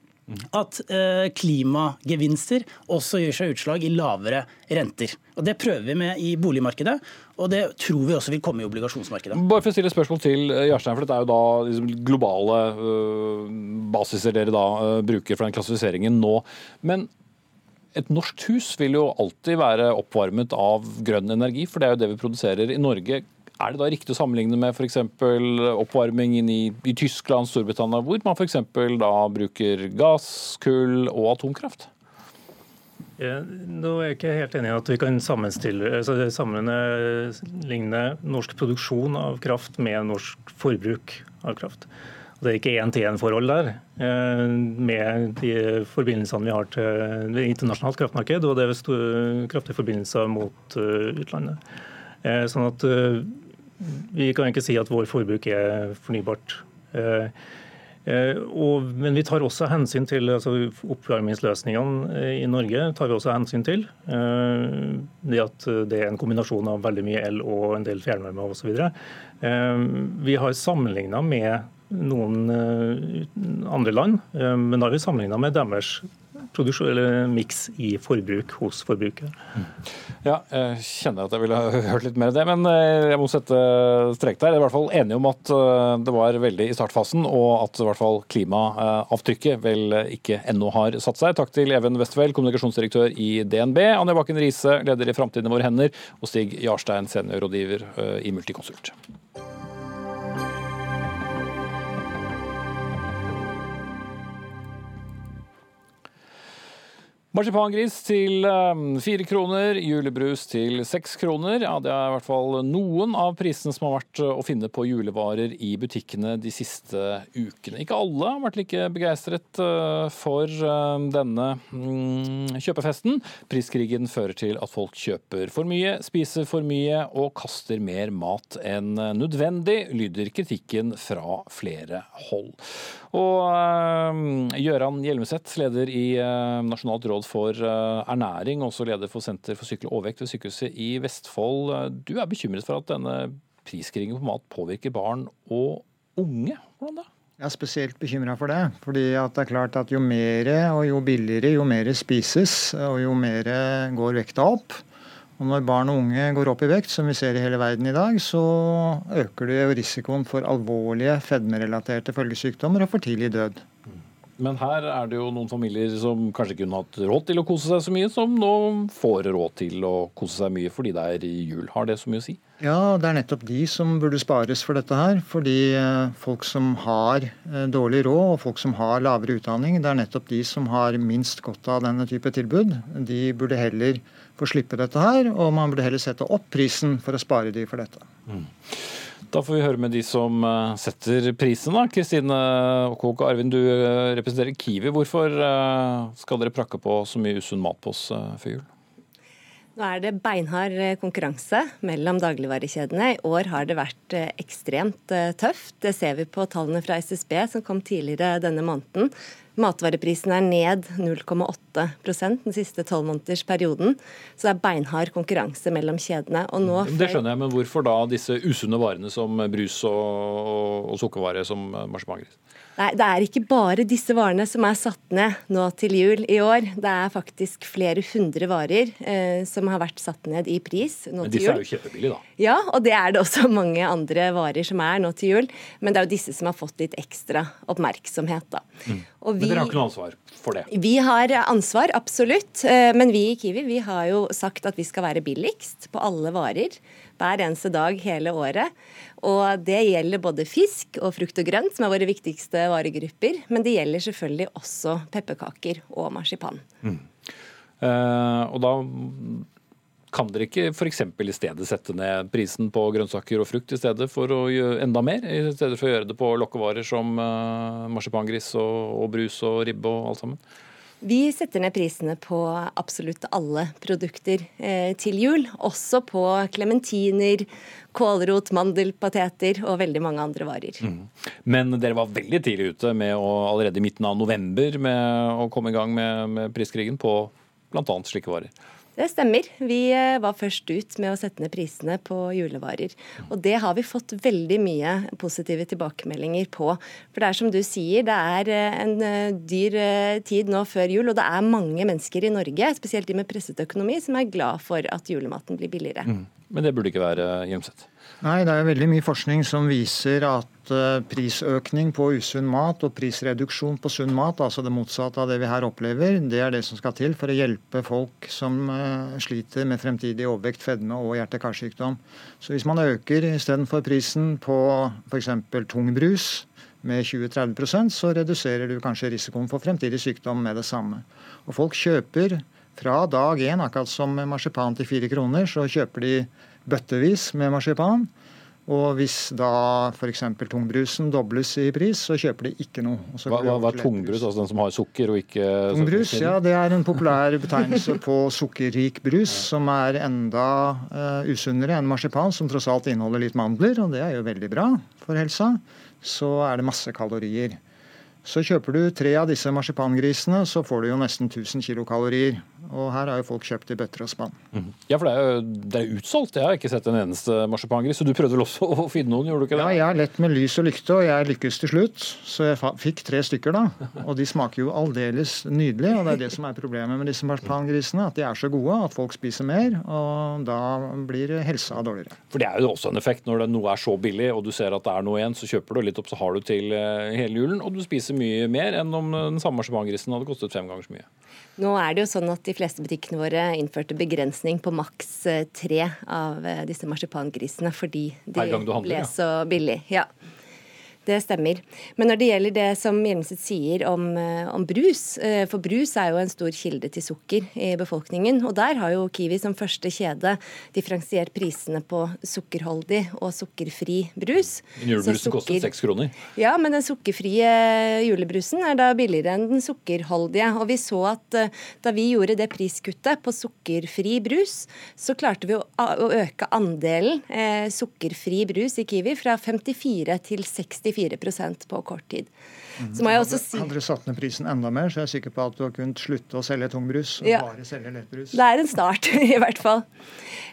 At eh, klimagevinster også gjør seg utslag i lavere renter. Og Det prøver vi med i boligmarkedet, og det tror vi også vil komme i obligasjonsmarkedet.
Bare for å stille spørsmål til eh, Jarstein, for dette er jo da liksom, globale uh, basiser dere da bruker for den klassifiseringen nå. Men et norsk hus vil jo alltid være oppvarmet av grønn energi, for det er jo det vi produserer i Norge. Er det da riktig å sammenligne med f.eks. oppvarmingen i, i Tyskland, Storbritannia, hvor man f.eks. da bruker gass, kull og atomkraft?
Nå er jeg ikke helt enig i at vi kan altså sammenligne norsk produksjon av kraft med norsk forbruk av kraft. Det er ikke én-til-én-forhold der eh, med de forbindelsene vi har til det internasjonalt kraftmarked og det er kraftige forbindelser mot eh, utlandet. Eh, sånn at vi kan ikke si at vår forbruk er fornybart. Eh, eh, og, men vi tar også hensyn til altså Oppvarmingsløsningene eh, i Norge tar vi også hensyn til. Det at det er en kombinasjon av veldig mye el og en del fjernvarme osv. Vi har sammenligna med noen andre land, men da har vi sammenligna med deres miks i forbruk hos forbrukere.
Ja, jeg kjenner at jeg ville hørt litt mer av det, men eh, jeg må sette strek der. Jeg er i hvert fall enig om at eh, det var veldig i startfasen, og at i hvert fall klimaavtrykket vel ikke ennå har satt seg. Takk til Even Westfeld, kommunikasjonsdirektør i DNB, Anja Bakken Riise, leder i Framtiden i våre hender, og Stig Jarstein, seniorrådgiver eh, i Multiconsult. Marsipangris til um, fire kroner, julebrus til seks kroner. Ja, Det er i hvert fall noen av prisene som har vært uh, å finne på julevarer i butikkene de siste ukene. Ikke alle har vært like begeistret uh, for um, denne mm, kjøpefesten. Priskrigen fører til at folk kjøper for mye, spiser for mye og kaster mer mat enn nødvendig, lyder kritikken fra flere hold. Og uh, Gøran Hjelmeset, leder i uh, Nasjonalt råd for uh, ernæring, også leder for Senter for sykkel og overvekt ved sykehuset i Vestfold. Du er bekymret for at denne priskrigen på mat påvirker barn og unge. Hvordan da?
Jeg er spesielt bekymra for det. fordi det er klart at Jo mer og jo billigere, jo mer spises, og jo mer går vekta opp. Og når barn og unge går opp i vekt, som vi ser i hele verden i dag, så øker det risikoen for alvorlige fedmerelaterte følgesykdommer og for tidlig død.
Men her er det jo noen familier som kanskje ikke kunne hatt råd til å kose seg så mye, som nå får råd til å kose seg mye fordi det er jul. Har det så mye å si?
Ja, det er nettopp de som burde spares for dette her. Fordi eh, folk som har eh, dårlig råd, og folk som har lavere utdanning, det er nettopp de som har minst godt av denne type tilbud. De burde heller få slippe dette her, og man burde heller sette opp prisen for å spare de for dette. Mm.
Da får vi høre med de som eh, setter prisen. da. Kristine Kåk og Arvin, du eh, representerer Kiwi. Hvorfor eh, skal dere prakke på så mye usunn mat på oss før jul?
Nå er det beinhard konkurranse mellom dagligvarekjedene. I år har det vært ekstremt tøft. Det ser vi på tallene fra SSB som kom tidligere denne måneden. Matvareprisen er ned 0,8% den siste tolvmånedersperioden. Så det er beinhard konkurranse mellom kjedene.
det skjønner jeg, men hvorfor da disse usunne varene som brus og, og sukkervarer som marsipangris?
Nei, Det er ikke bare disse varene som er satt ned nå til jul i år. Det er faktisk flere hundre varer eh, som har vært satt ned i pris nå til jul.
Men disse er jo kjempebillige, da.
Ja, og det er det også mange andre varer som er nå til jul. Men det er jo disse som har fått litt ekstra oppmerksomhet, da.
Mm. Vi, men dere har ikke noe ansvar for det?
Vi har ansvar, absolutt. Eh, men vi i Kiwi vi har jo sagt at vi skal være billigst på alle varer hver eneste dag hele året. Og det gjelder både fisk og frukt og grønt, som er våre viktigste varegrupper. Men det gjelder selvfølgelig også pepperkaker og marsipan. Mm.
Eh, og da kan dere ikke f.eks. i stedet sette ned prisen på grønnsaker og frukt i stedet for å gjøre enda mer? I stedet for å gjøre det på lokkevarer som uh, marsipangris og, og brus og ribbe og alt sammen?
Vi setter ned prisene på absolutt alle produkter eh, til jul. Også på klementiner, kålrot, mandelpateter og veldig mange andre varer. Mm.
Men dere var veldig tidlig ute med å allerede i midten av november med å komme i gang med, med priskrigen på bl.a. slike varer.
Det stemmer. Vi eh, var først ut med å sette ned prisene på julevarer. Og det har vi fått veldig mye positive tilbakemeldinger på. For det er som du sier, det er eh, en eh, dyr tid nå før jul, og det er mange mennesker i Norge, spesielt de med presset økonomi, som er glad for at julematen blir billigere. Mm.
Men det burde ikke være Hjelmseth?
Nei, det er veldig mye forskning som viser at eh, prisøkning på usunn mat og prisreduksjon på sunn mat, altså det motsatte av det vi her opplever, det er det som skal til for å hjelpe folk som eh, sliter med fremtidig overvekt, fedme og hjerte-karsykdom. Så hvis man øker istedenfor prisen på f.eks. tung brus med 20-30% så reduserer du kanskje risikoen for fremtidig sykdom med det samme. Og folk kjøper fra dag én, akkurat som marsipan til fire kroner, så kjøper de bøttevis med marsipan. Og hvis da f.eks. tungbrusen dobles i pris, så kjøper de ikke noe.
Hva, hva, er tungbrus, altså den som har sukker og ikke
Tungbrus, ja, det er en populær betegnelse på sukkerrik brus, som er enda uh, usunnere enn marsipan, som tross alt inneholder litt mandler, og det er jo veldig bra for helsa. Så er det masse kalorier. Så kjøper du tre av disse marsipangrisene, så får du jo nesten 1000 kilokalorier. Og her har jo folk kjøpt i bøtter og spann. Mm.
Ja, for det er jo det er utsolgt. Jeg har ikke sett en eneste marsipangris. Så du prøvde vel også å finne noen, gjorde du ikke det?
Ja, jeg har lett med lys og lykte, og jeg lykkes til slutt. Så jeg fikk tre stykker, da. Og de smaker jo aldeles nydelig. Og det er det som er problemet med disse marsipangrisene, at de er så gode at folk spiser mer, og da blir helsa dårligere.
For det er jo også en effekt når noe er så billig, og du ser at det er noe igjen, så kjøper du litt opp, så har du til eh, hele julen, og du spiser mye mer enn om den samme marsipangrisen hadde kostet fem ganger så mye.
Nå er det jo sånn at de fleste butikkene våre innførte begrensning på maks eh, tre av eh, disse marsipangrisene fordi de handler, ble så billig. Ja. Det stemmer. Men når det gjelder det som Hjelmeset sier om, eh, om, brus, eh, for brus er jo en stor kilde til sukker i befolkningen. Og der har jo Kiwi som første kjede differensiert prisene på sukkerholdig og sukkerfri brus.
Julebrusen sukker... koster seks kroner?
Ja, men den sukkerfrie julebrusen er da billigere enn den sukkerholdige. Og vi så at eh, da vi gjorde det priskuttet på sukkerfri brus, så klarte vi å, øke andelen sukkerfri brus i Kiwi fra 54 til 60 64% på kort tid.
Mhm. Så må jeg også si... Hadde du satt ned prisen enda mer, så er jeg sikker på at du har kunnet slutte å selge tungbrus og ja. bare selge lettbrus.
Det er en start, i hvert fall.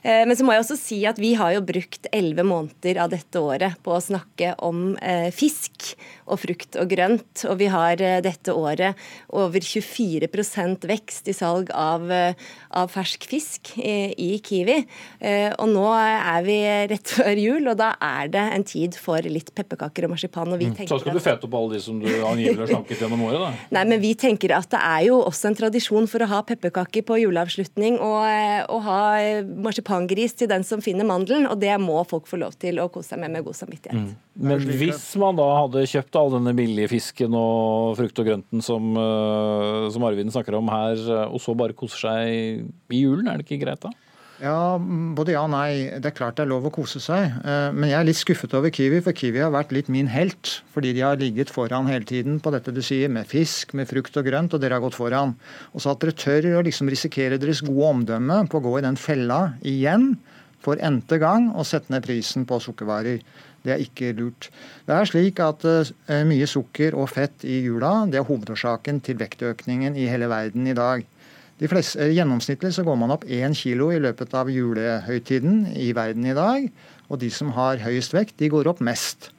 Eh, men så må jeg også si at vi har jo brukt elleve måneder av dette året på å snakke om eh, fisk og frukt og grønt. Og vi har eh, dette året over 24% vekst i salg av, av fersk fisk i, i Kiwi. Og nå er vi rett før jul, og da er det en tid for litt pepperkaker og marsipan. Og
vi mm. Så skal du fete opp alle de som du angivelig har slanket gjennom året, da?
Nei, men vi tenker at det er jo også en tradisjon for å ha pepperkaker på juleavslutning og, og ha marsipangris til den som finner mandelen, og det må folk få lov til å kose seg med med god samvittighet. Mm.
Men hvis man da hadde kjøpt all denne billige fisken og frukt og grønten som, eh, som Arvid snakker om her, og så bare koser seg i julen, er det ikke greit da?
Ja, Både ja og nei. Det er klart det er lov å kose seg. Eh, men jeg er litt skuffet over Kiwi, for Kiwi har vært litt min helt. Fordi de har ligget foran hele tiden på dette du sier, med fisk, med frukt og grønt, og dere har gått foran. Og så at dere tør å liksom risikere deres gode omdømme på å gå i den fella igjen for n-te gang og sette ned prisen på sukkervarer. Det er ikke lurt. Det er slik at uh, mye sukker og fett i jula det er hovedårsaken til vektøkningen i hele verden i dag. Fleste, eh, gjennomsnittlig så går man opp én kilo i løpet av julehøytiden i verden i dag. Og de som har høyest vekt, de går opp mest.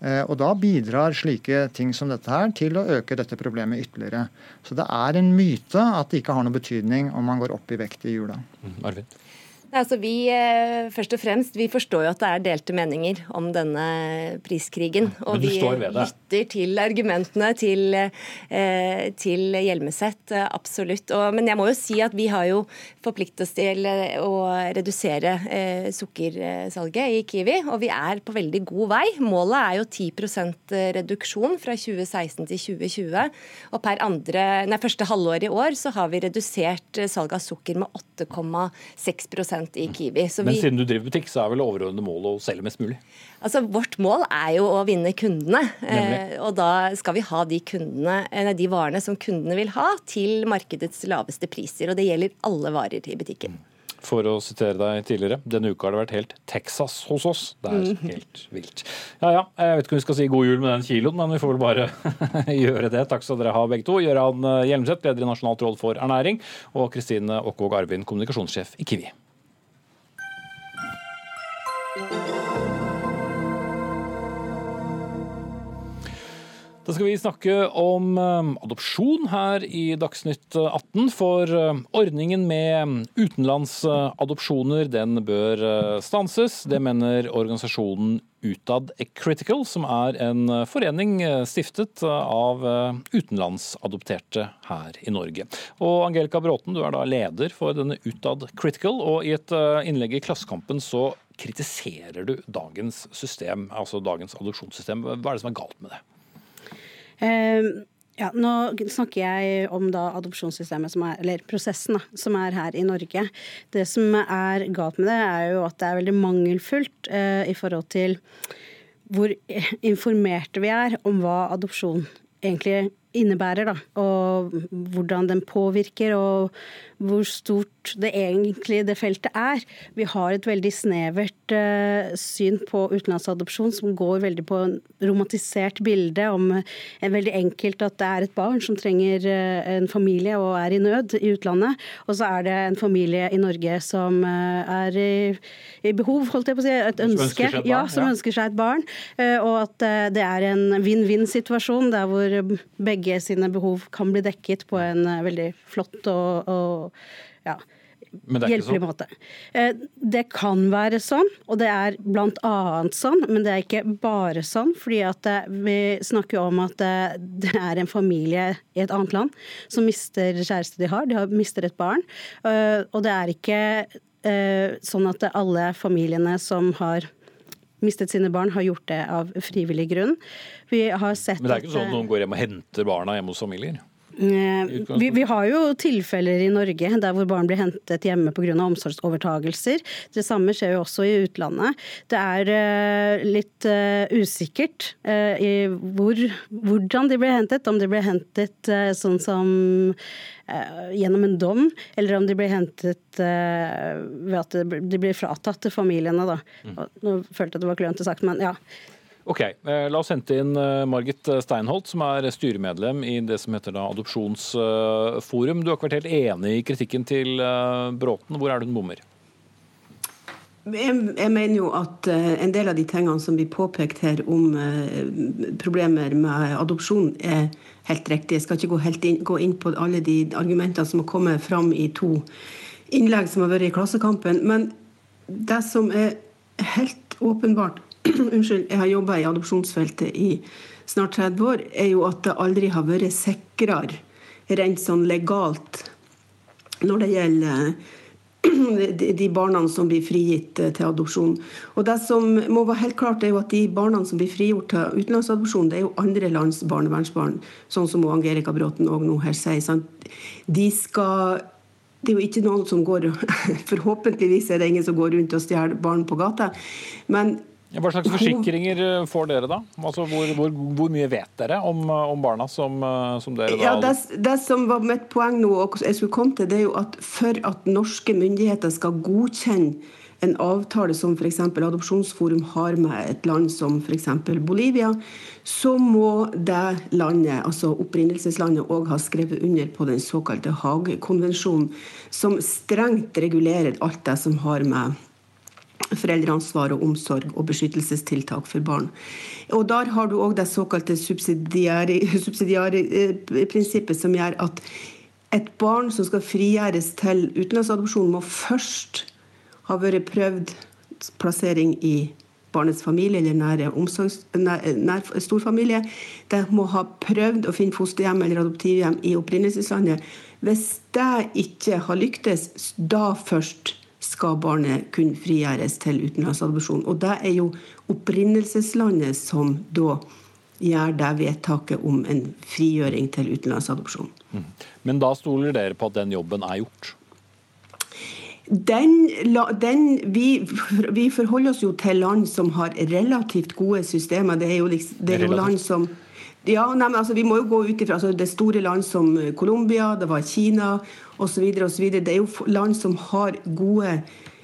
Eh, og da bidrar slike ting som dette her til å øke dette problemet ytterligere. Så det er en myte at det ikke har noe betydning om man går opp i vekt i jula.
Mm, Arvid.
Altså, vi, eh, først og fremst, vi forstår jo at det er delte meninger om denne priskrigen. Og vi lytter til argumentene til, eh, til Hjelmeset, eh, absolutt. Og, men jeg må jo si at vi har jo forpliktet oss til å redusere sukkersalget i Kiwi, og vi er på veldig god vei. Målet er jo 10% reduksjon fra 2016 til 2020. Og per andre, nei, første halvår i år så har vi redusert salget av sukker med 8,6 i Kiwi.
Så Men siden du driver butikk, så er vel overordnede mål å selge mest mulig?
Altså, Vårt mål er jo å vinne kundene. Eh, og da skal vi ha de, kundene, eh, de varene som kundene vil ha, til markedets laveste priser. Og det gjelder alle varer i butikken.
For å sitere deg tidligere, denne uka har det vært helt Texas hos oss. Det er mm. helt vilt. Ja ja, jeg vet ikke om vi skal si god jul med den kiloen, men vi får vel bare gjøre det. Takk skal dere ha begge to. Gøran Hjelmseth, leder i Nasjonalt råd for ernæring, og Kristine Åkvåg Arvin, kommunikasjonssjef i Kiwi. Da skal vi snakke om um, adopsjon her i Dagsnytt 18. For um, ordningen med utenlandsadopsjoner den bør uh, stanses. Det mener organisasjonen Utad Critical, som er en uh, forening uh, stiftet av utenlandsadopterte her i Norge. Og Angelica Bråten, du er da leder for denne Utad Critical, og i et innlegg i Klassekampen så kritiserer du dagens system, altså dagens adopsjonssystem. Hva er det som er galt med det?
Um, ja, nå snakker jeg om da adopsjonssystemet, som er, eller prosessen, da, som er her i Norge. Det som er galt med det, er jo at det er veldig mangelfullt eh, i forhold til hvor informerte vi er om hva adopsjon egentlig innebærer, da. Og hvordan den påvirker, og hvor stort det egentlig det feltet er. Vi har et veldig snevert uh, syn på utenlandsadopsjon som går veldig på en romantisert bilde om en veldig enkelt at det er et barn som trenger uh, en familie og er i nød i utlandet, og så er det en familie i Norge som uh, er i, i, behov, holdt jeg på å si, et ønske, som ja, som ja. ønsker seg et barn, og at det er en vinn-vinn-situasjon der hvor begge sine behov kan bli dekket på en veldig flott og, og ja, hjelpelig måte. Eh, det kan være sånn, og det er blant annet sånn, men det er ikke bare sånn. fordi at eh, vi snakker jo om at eh, det er en familie i et annet land som mister kjæreste de har. De har mister et barn. Og det er ikke sånn at alle familiene som har mistet sine barn, har gjort det av frivillig grunn. Vi har sett
Men det er ikke sånn at noen går hjem og henter barna hjemme hos familier?
Eh, Vi, vi har jo tilfeller i Norge der hvor barn blir hentet hjemme pga. omsorgsovertagelser. Det samme skjer jo også i utlandet. Det er eh, litt eh, usikkert i hvor, hvordan de blir hentet. Om de blir hentet sånn som gjennom en dom, eller om de blir hentet ved at de blir- fratatt til familiene. Da. Nå følte jeg det var klønete sagt, men ja.
Ok, eh, La oss hente inn eh, Margit Steinholt, som er styremedlem i det som heter Adopsjonsforum. Du har ikke vært helt enig i kritikken til eh, Bråten. Hvor er det hun bommer?
Jeg, mener jo at en del av de tingene som blir påpekt her om problemer med adopsjon, er helt riktig. Jeg skal ikke gå, inn, gå inn på alle de argumentene som har kommet fram i to innlegg som har vært i Klassekampen. Men det som er helt åpenbart Unnskyld, jeg har jobba i adopsjonsfeltet i snart 30 år, er jo at det aldri har vært sikrere rent sånn legalt når det gjelder de barna som blir frigitt eh, til adopsjon. Og det som må være helt klart er jo at De barna som blir frigjort til utenlandsadopsjon, det er jo andre lands barnevernsbarn, sånn som Angelica Bråten og nå her sier. Sant? De skal det er jo ikke noen som går Forhåpentligvis er det ingen som går rundt og stjeler barn på gata. Men
Hva slags forsikringer eh, får dere da? Altså, hvor, hvor, hvor mye vet dere om, eh, om barna som, eh, som dere da
Ja, det, det som var mitt poeng nå, og jeg skulle komme til, det er jo at for at norske myndigheter skal godkjenne en avtale som f.eks. Adopsjonsforum har med et land som f.eks. Bolivia, så må det landet, altså opprinnelseslandet, òg ha skrevet under på den såkalte Haagkonvensjonen, som strengt regulerer alt det som har med foreldreansvar og omsorg og beskyttelsestiltak for barn. Og Der har du òg det såkalte subsidiære, subsidiære eh, prinsippet, som gjør at et barn som skal frigjøres til utenlandsadopsjon, må først ha vært prøvd plassering i barnets familie eller nære omsorgs, nær, nær storfamilie. De må ha prøvd å finne fosterhjem eller adoptivhjem i opprinnelseslandet. Hvis det ikke har lyktes, da først skal barnet kunne frigjøres til utenlandsadopsjon. Og det er jo opprinnelseslandet som da gjør det vedtaket om en frigjøring til utenlandsadopsjon.
Men da stoler dere på at den jobben er gjort?
Den, den, vi, vi forholder oss jo til land som har relativt gode systemer. Det er jo, liksom, det er jo land som ja, nei, men altså, Vi må jo gå ut ifra altså, det store land som Colombia, det var Kina osv. Det er jo land som har gode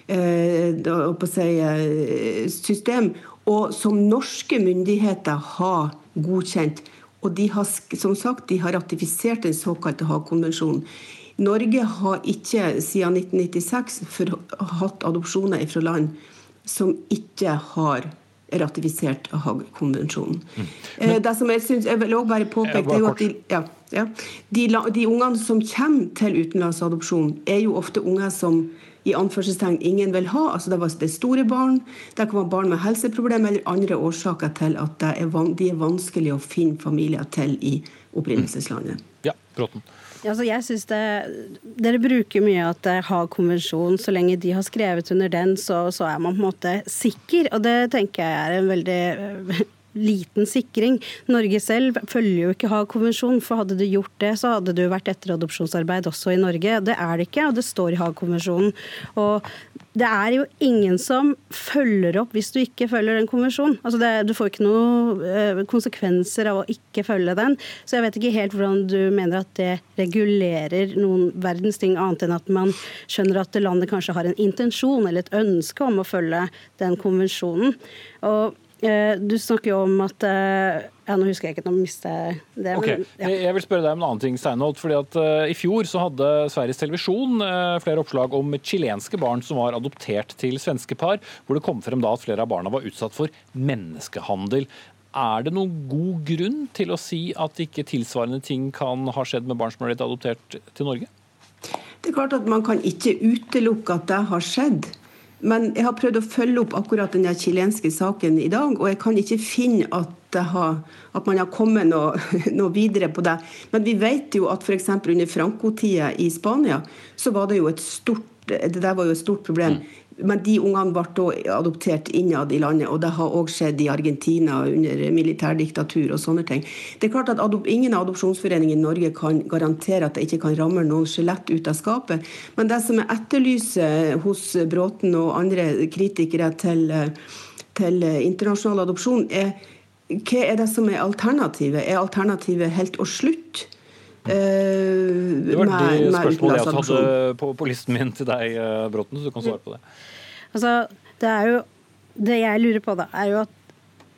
eh, eh, system, og som norske myndigheter har godkjent. Og de har, som sagt, de har ratifisert den såkalte Haagkonvensjonen. Norge har ikke siden 1996 for, hatt adopsjoner fra land som ikke har ratifisert Haag-konvensjonen. Eh, Det som jeg, synes, jeg vil også bare påpeke, det er jo at de, ja, ja, de, de ungene som kommer til utenlandsadopsjon, er jo ofte unger som i anførselstegn ingen vil ha. altså Det var det er store barn, det kan være barn med helseproblemer eller andre årsaker til at det er, van, de er vanskelig å finne familier til i opprinnelseslandet.
Ja, Bråten.
Altså, jeg synes det, Dere bruker mye at det har konvensjon. Så lenge de har skrevet under den, så, så er man på en måte sikker. Og det tenker jeg er en veldig øh, liten sikring. Norge selv følger jo ikke Haag-konvensjonen, for hadde det gjort det, så hadde jo vært etteradopsjonsarbeid også i Norge. Det er det ikke, og det står i Haag-konvensjonen. Og det er jo ingen som følger opp hvis du ikke følger den konvensjonen. Altså det, du får ikke noen øh, konsekvenser av å ikke følge den. Så jeg vet ikke helt hvordan du mener at det regulerer noen verdens ting, annet enn at man skjønner at landet kanskje har en intensjon eller et ønske om å følge den konvensjonen. Og du snakker jo om at øh, Ja, nå husker jeg ikke, nå mister jeg det.
Okay.
men, ja.
Jeg jeg vil spørre deg om en annen ting, Steinholt. fordi at uh, I fjor så hadde Sveriges Televisjon uh, flere oppslag om chilenske barn som var adoptert til svenske par, hvor det kom frem da at flere av barna var utsatt for menneskehandel. Er det noen god grunn til å si at ikke tilsvarende ting kan ha skjedd med barn som har blitt adoptert til Norge?
Det er klart at Man kan ikke utelukke at det har skjedd. Men jeg har prøvd å følge opp akkurat den chilenske saken i dag, og jeg kan ikke finne at, at man har kommet noe, noe videre på det. Men vi vet jo at f.eks. under Franco-tida i Spania, så var det jo et stort det der var jo et stort problem. Men de ungene ble adoptert innad i landet, og det har òg skjedd i Argentina under militærdiktatur og sånne ting. Det er klart at Ingen adopsjonsforening i Norge kan garantere at det ikke kan ramme noen skjelett ut av skapet, men det som jeg etterlyser hos Bråten og andre kritikere til, til internasjonal adopsjon, er hva er det som er alternativet? Er alternativet helt å slutte?
Uh, det var med, de spørsmålene jeg hadde på, på, listen min til deg, eh, Bråten, så du kan svare på det.
Altså, det er jo Det jeg lurer på, da, er jo at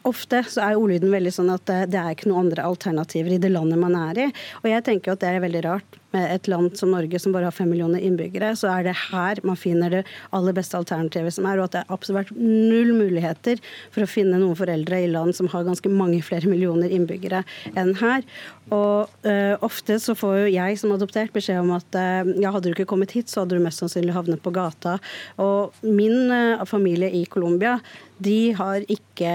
ofte så er ordlyden veldig sånn at det, det, er ikke noen andre alternativer i det landet man er i. Og jeg tenker jo at det er veldig rart med et land som Norge som bare har fem millioner innbyggere, så er det her man finner det aller beste alternativet som er, og at det er absolutt null muligheter for å finne noen foreldre i land som har ganske mange flere millioner innbyggere enn her. Og uh, ofte så får jo jeg som adoptert beskjed om at uh, ja, hadde du ikke kommet hit, så hadde du mest sannsynlig havnet på gata. Og min uh, familie i Colombia, de har ikke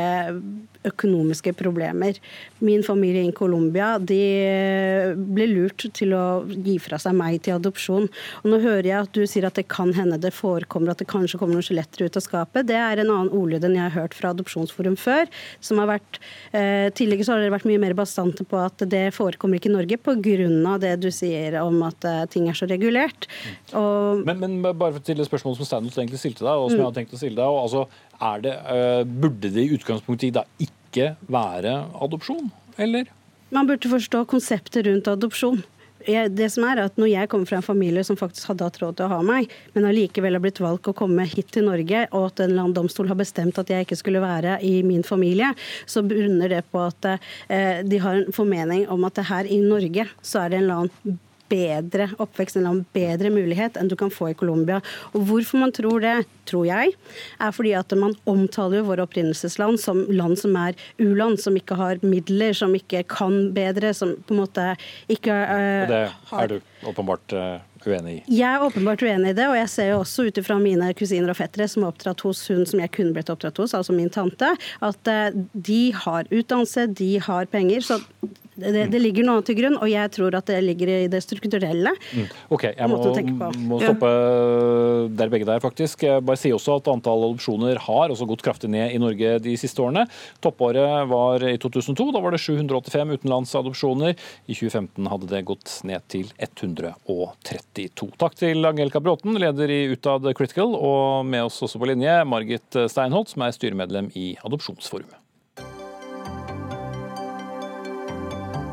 økonomiske problemer. Min familie i Colombia de ble lurt til å gi fra seg meg til adopsjon. Og Nå hører jeg at du sier at det kan hende det forekommer at det kanskje kommer noen skjeletter ut av skapet. Det er en annen ordlyd enn jeg har hørt fra Adopsjonsforum før. som har vært, eh, Tidligere så har dere vært mye mer bastante på at det forekommer ikke i Norge pga. det du sier om at eh, ting er så regulert.
Og, men, men, bare til det spørsmålet som Steinholt egentlig stilte deg, og som mm. jeg har tenkt å stille deg. Og, altså, det, uh, burde det i utgangspunktet da ikke være adopsjon, eller?
Man burde forstå konseptet rundt adopsjon det som er at Når jeg kommer fra en familie som faktisk hadde hatt råd til å ha meg, men allikevel har blitt valgt å komme hit til Norge, og at en eller annen domstol har bestemt at jeg ikke skulle være i min familie, så bunner det på at eh, de har en formening om at her i Norge så er det en eller annen bedre oppvekst, en bedre mulighet enn du kan få i Colombia. Og hvorfor man tror det, tror jeg, er fordi at man omtaler våre opprinnelsesland som land som er u-land, som ikke har midler, som ikke kan bedre, som på en måte ikke uh,
Og det er du åpenbart uh, uenig i?
Jeg er åpenbart uenig i det, og jeg ser jo også ut ifra mine kusiner og fettere som er oppdratt hos hun som jeg kunne blitt oppdratt hos, altså min tante, at uh, de har utdannelse, de har penger. så det, det, ligger noe til grunn, og jeg tror at det ligger i det strukturelle.
Mm. Ok, Jeg må, må stoppe ja. der begge der, faktisk. Jeg bare si også at antall adopsjoner har også gått kraftig ned i Norge de siste årene. Toppåret var i 2002. Da var det 785 utenlandsadopsjoner. I 2015 hadde det gått ned til 132. Takk til Angelica Bråten, leder i Utad Critical, og med oss også på linje Margit Steinholt, som er styremedlem i Adopsjonsforumet.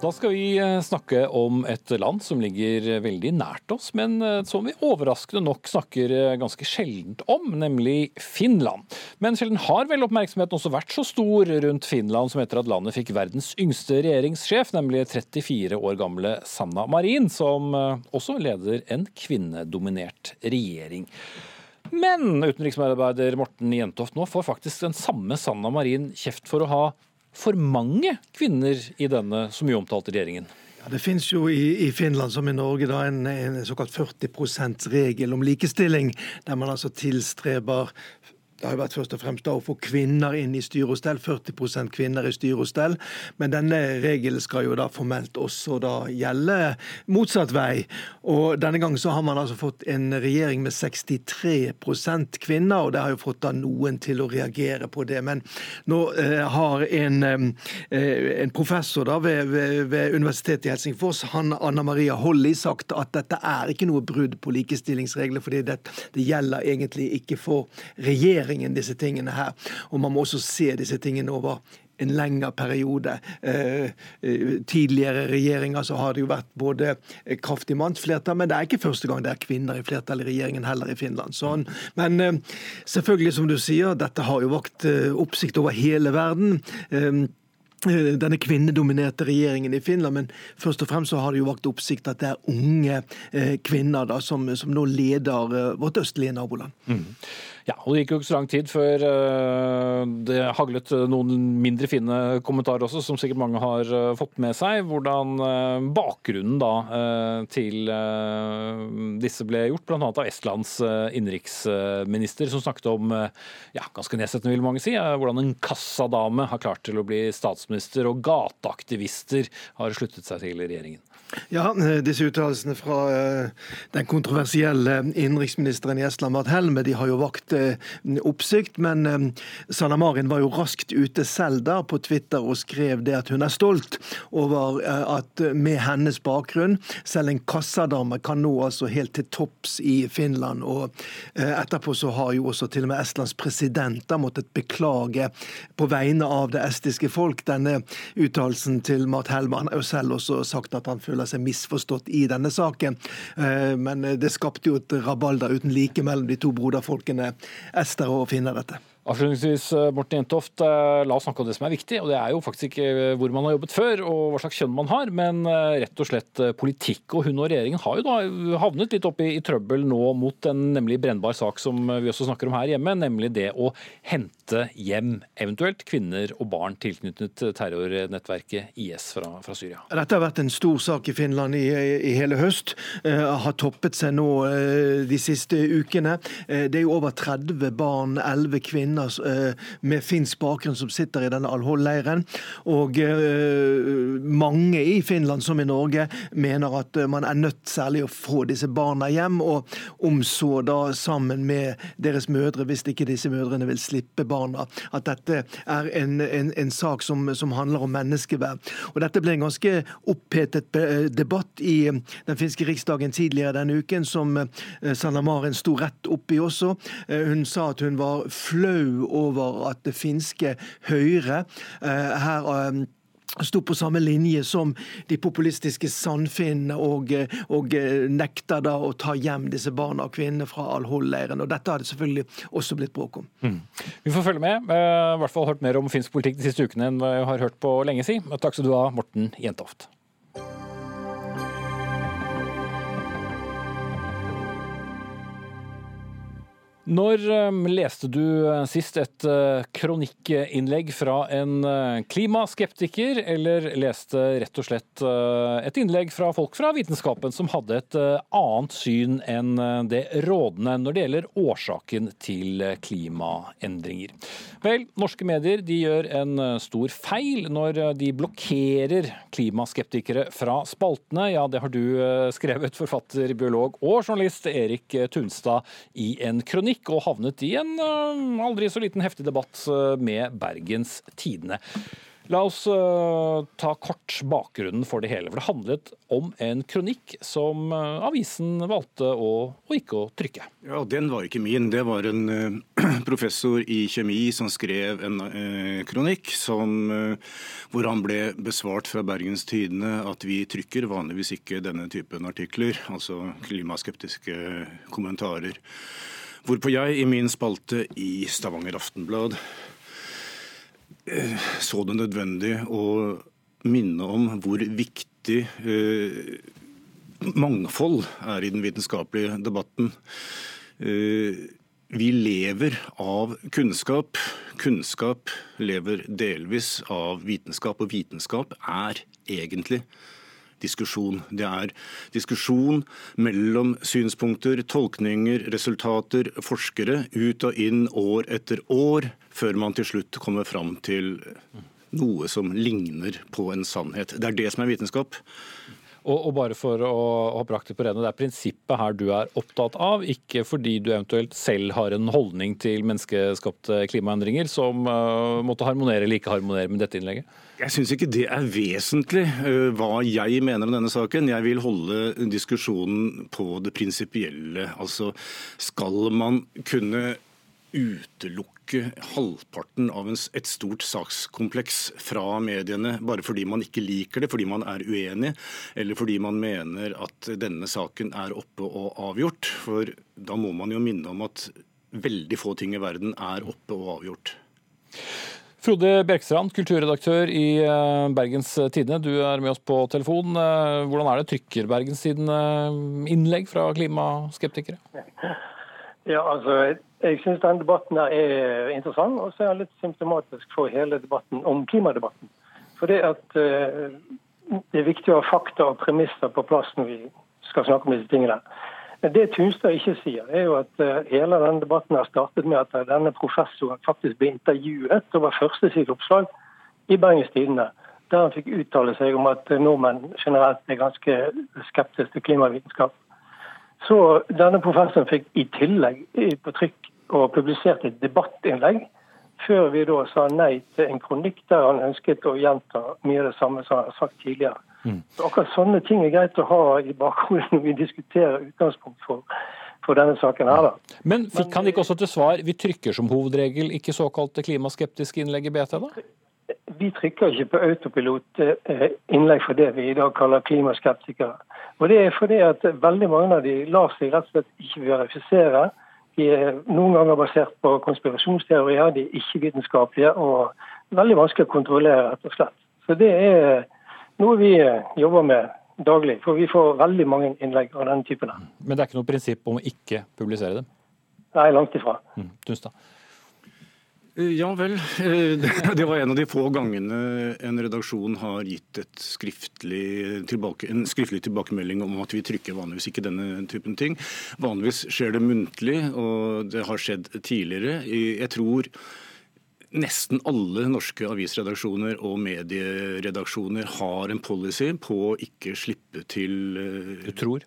Da skal vi eh, snakke om et land som ligger veldig nært oss, men eh, som vi overraskende nok snakker eh, ganske sjeldent om, nemlig Finland. Men sjelden har vel oppmerksomheten også vært så stor rundt Finland som etter at landet fikk verdens yngste regjeringssjef, nemlig 34 år gamle Sanna Marin, som også leder en kvinnedominert regjering. Men utenriksmedarbeider Morten Jentoft, nå får faktisk den samme Sanna Marin kjeft for å ha for mange kvinner i denne så mye omtalte regjeringen?
Ja, det finnes jo i, i, Finland som i Norge da, en, en såkalt 40 %-regel om likestilling, der man altså tilstreber det har jo vært først og fremst å få kvinner inn i styre og stell, 40% kvinner i styre og stell. Men denne regelen skal jo da formelt også da gjelde motsatt vei. Og denne gangen så har man altså fått en regjering med 63% kvinner, og det har jo fått da noen til å reagere på det. Men nå eh, har en, eh, en, professor da ved, ved, ved, Universitetet i Helsingfors, han, Anna Maria Holli, sagt at dette er ikke noe brudd på likestillingsregler, fordi det, det gjelder egentlig ikke for regjeringen regjeringen disse tingene her. Og man må også se disse tingene over en lengre periode. Eh, eh, tidligere regjeringer så har det jo vært både kraftig mannsflertall, men det er ikke første gang det er kvinner i flertall i regjeringen heller i Finland. Sånn. Men eh, selvfølgelig, som du sier, dette har jo vakt oppsikt over hele verden denne kvinnedominerte regjeringen i Finland, men først og fremst så har det jo vakt oppsikt at det er unge kvinner da, som, som nå leder vårt østlige naboland. Mm.
Ja, og Det gikk jo ikke så lang tid før uh, det haglet noen mindre fine kommentarer også, som sikkert mange har uh, fått med seg. Hvordan bakgrunnen da til disse ble gjort, bl.a. av Estlands innenriksminister, som snakket om ja, ganske nedsettende vil mange si, hvordan en kassadame har klart til å bli statsminister, og gateaktivister har sluttet seg til regjeringen.
Ja, disse uttalelsene fra den kontroversielle innenriksministeren i Estland, Mart Helme, de har jo vakt oppsikt. Men Sanna Marin var jo raskt ute selv da på Twitter og skrev det at hun er stolt over at med hennes bakgrunn, selv en kassadame kan nå altså helt til topps i Finland. Og etterpå så har jo også til og med Estlands president måttet beklage på vegne av det estiske folk denne uttalelsen til Mart Helme. Han har jo selv også sagt at han føler føler seg misforstått i denne saken. Eh, men det skapte jo et rabalder uten like mellom de to broderfolkene Ester og Finner dette.
Avslutningsvis, eh, Morten Jentoft, eh, la oss snakke om det som er viktig. og Det er jo faktisk ikke hvor man har jobbet før og hva slags kjønn man har, men rett og slett politikk. Og hun og regjeringen har jo da havnet litt opp i, i trøbbel nå mot en nemlig brennbar sak som vi også snakker om her hjemme, nemlig det å hente hjem eventuelt kvinner og barn tilknyttet terrornettverket IS fra, fra Syria.
Dette har vært en stor sak i Finland i, i hele høst. Eh, har toppet seg nå eh, de siste ukene. Eh, det er jo over 30 barn, 11 kvinner eh, med finsk bakgrunn som sitter i denne Al-Hol-leiren. Og eh, mange i Finland, som i Norge, mener at man er nødt særlig å få disse barna hjem, og om så da sammen med deres mødre, hvis ikke disse mødrene vil slippe barna. At dette er en, en, en sak som, som, handler om menneskeverd. Og Dette ble en ganske opphetet debatt i den finske riksdagen tidligere denne uken, som Sanna Marin sto rett opp i også. Hun sa at hun var flau over at det finske Høyre eh, her eh, sto på samme linje som de populistiske Sandfinnene og, eh, og nekta da å ta hjem disse barna og kvinnene fra Al-Hol-leiren. Og Dette har det selvfølgelig også blitt bråk om. Mm.
Vi får følge med. I hvert fall hørt mer om finsk politikk de siste ukene enn vi har hørt på lenge si. Takk skal du ha, Morten Jentoft. Når um, leste du uh, sist et uh, kronikkinnlegg fra en klimaskeptiker, eller leste rett og slett et innlegg fra folk fra vitenskapen som hadde et annet syn enn det rådende når det gjelder årsaken til klimaendringer? Vel, norske medier gjør en stor feil når de blokkerer klimaskeptikere fra spaltene. Ja, det har du skrevet, forfatter, biolog og journalist Erik Tunstad, i en kronikk politikk og havnet i en uh, aldri så liten heftig debatt uh, med Bergens Tidende. La oss uh, ta kort bakgrunnen for det hele. For det handlet om en kronikk som avisen valgte å, å, ikke å trykke.
Ja, Den var ikke min. Det var en professor i kjemi som skrev en kronikk som, hvor han ble besvart fra Bergens Tidende at vi trykker vanligvis ikke denne typen artikler, altså klimaskeptiske kommentarer. Hvorpå jeg i min spalte i Stavanger Aftenblad eh, så det nødvendig å minne om hvor viktig eh, mangfold er i den vitenskapelige debatten. Eh, vi lever av kunnskap. Kunnskap lever delvis av vitenskap, og vitenskap er egentlig diskusjon. Det er diskusjon mellom synspunkter, tolkninger, resultater, forskere, ut og inn år etter år, før man til slutt kommer fram til noe som ligner på en sannhet. Det er det som er vitenskap.
Og, og, bare for å ha brakt det på rene, det er prinsippet her du er opptatt av, ikke fordi du eventuelt selv har en holdning til menneskeskapte klimaendringer som uh, måtte harmonere eller ikke harmonere med dette innlegget?
Jeg syns ikke det er vesentlig uh, hva jeg mener om denne saken. Jeg vil holde diskusjonen på det prinsipielle. Altså, skal man kunne utelukke halvparten av et stort sakskompleks fra mediene bare fordi man ikke liker det, fordi man er uenig, eller fordi man mener at denne saken er oppe og avgjort. For da må man jo minne om at veldig få ting i verden er oppe og avgjort.
Frode Bjerkstrand, kulturredaktør i eh, Bergens Tidende. Du er med oss på telefon. Eh, hvordan er det? Trykker Bergens Tidende innlegg fra klimaskeptikere?
Ja, altså, Jeg syns denne debatten er interessant, og så er den litt symptomatisk for hele debatten om klimadebatten. For det, at, uh, det er viktig å ha fakta og premisser på plass når vi skal snakke om disse tingene. Det Tunstad ikke sier, er jo at uh, hele denne debatten har startet med at denne professoren faktisk ble intervjuet over oppslag i Bergens Tidende. Der han fikk uttale seg om at nordmenn generelt er ganske skeptiske til klimavitenskap. Så denne professoren fikk i tillegg på trykk og publisert et debattinnlegg før vi da sa nei til en kronikk der han ønsket å gjenta mye av det samme som han har sagt tidligere. Mm. Så akkurat sånne ting er greit å ha i bakhodet når vi diskuterer utgangspunkt for, for denne saken her. da.
Men fikk han ikke også til svar vi trykker som hovedregel ikke såkalte klimaskeptiske innlegg i BT, da?
Vi trykker ikke på autopilot eh, innlegg for det vi i dag kaller klimaskeptikere. Og Det er fordi at veldig mange av de lar seg rett og slett ikke verifisere. De er noen ganger basert på konspirasjonsteorier, de er ikke-vitenskapelige og veldig vanskelig å kontrollere, rett og slett. Så det er noe vi jobber med daglig, for vi får veldig mange innlegg av denne typen.
Men det er ikke noe prinsipp om å ikke publisere dem?
Nei, langt ifra.
Mm, Tunstad.
Ja vel. Eh, det var en av de få gangene en redaksjon har gitt skriftlig tilbake, en skriftlig tilbakemelding om at vi trykker vanligvis ikke denne typen ting. Vanligvis skjer det muntlig, og det har skjedd tidligere. Jeg tror nesten alle norske avisredaksjoner og medieredaksjoner har en policy på å ikke slippe til
eh, Du tror?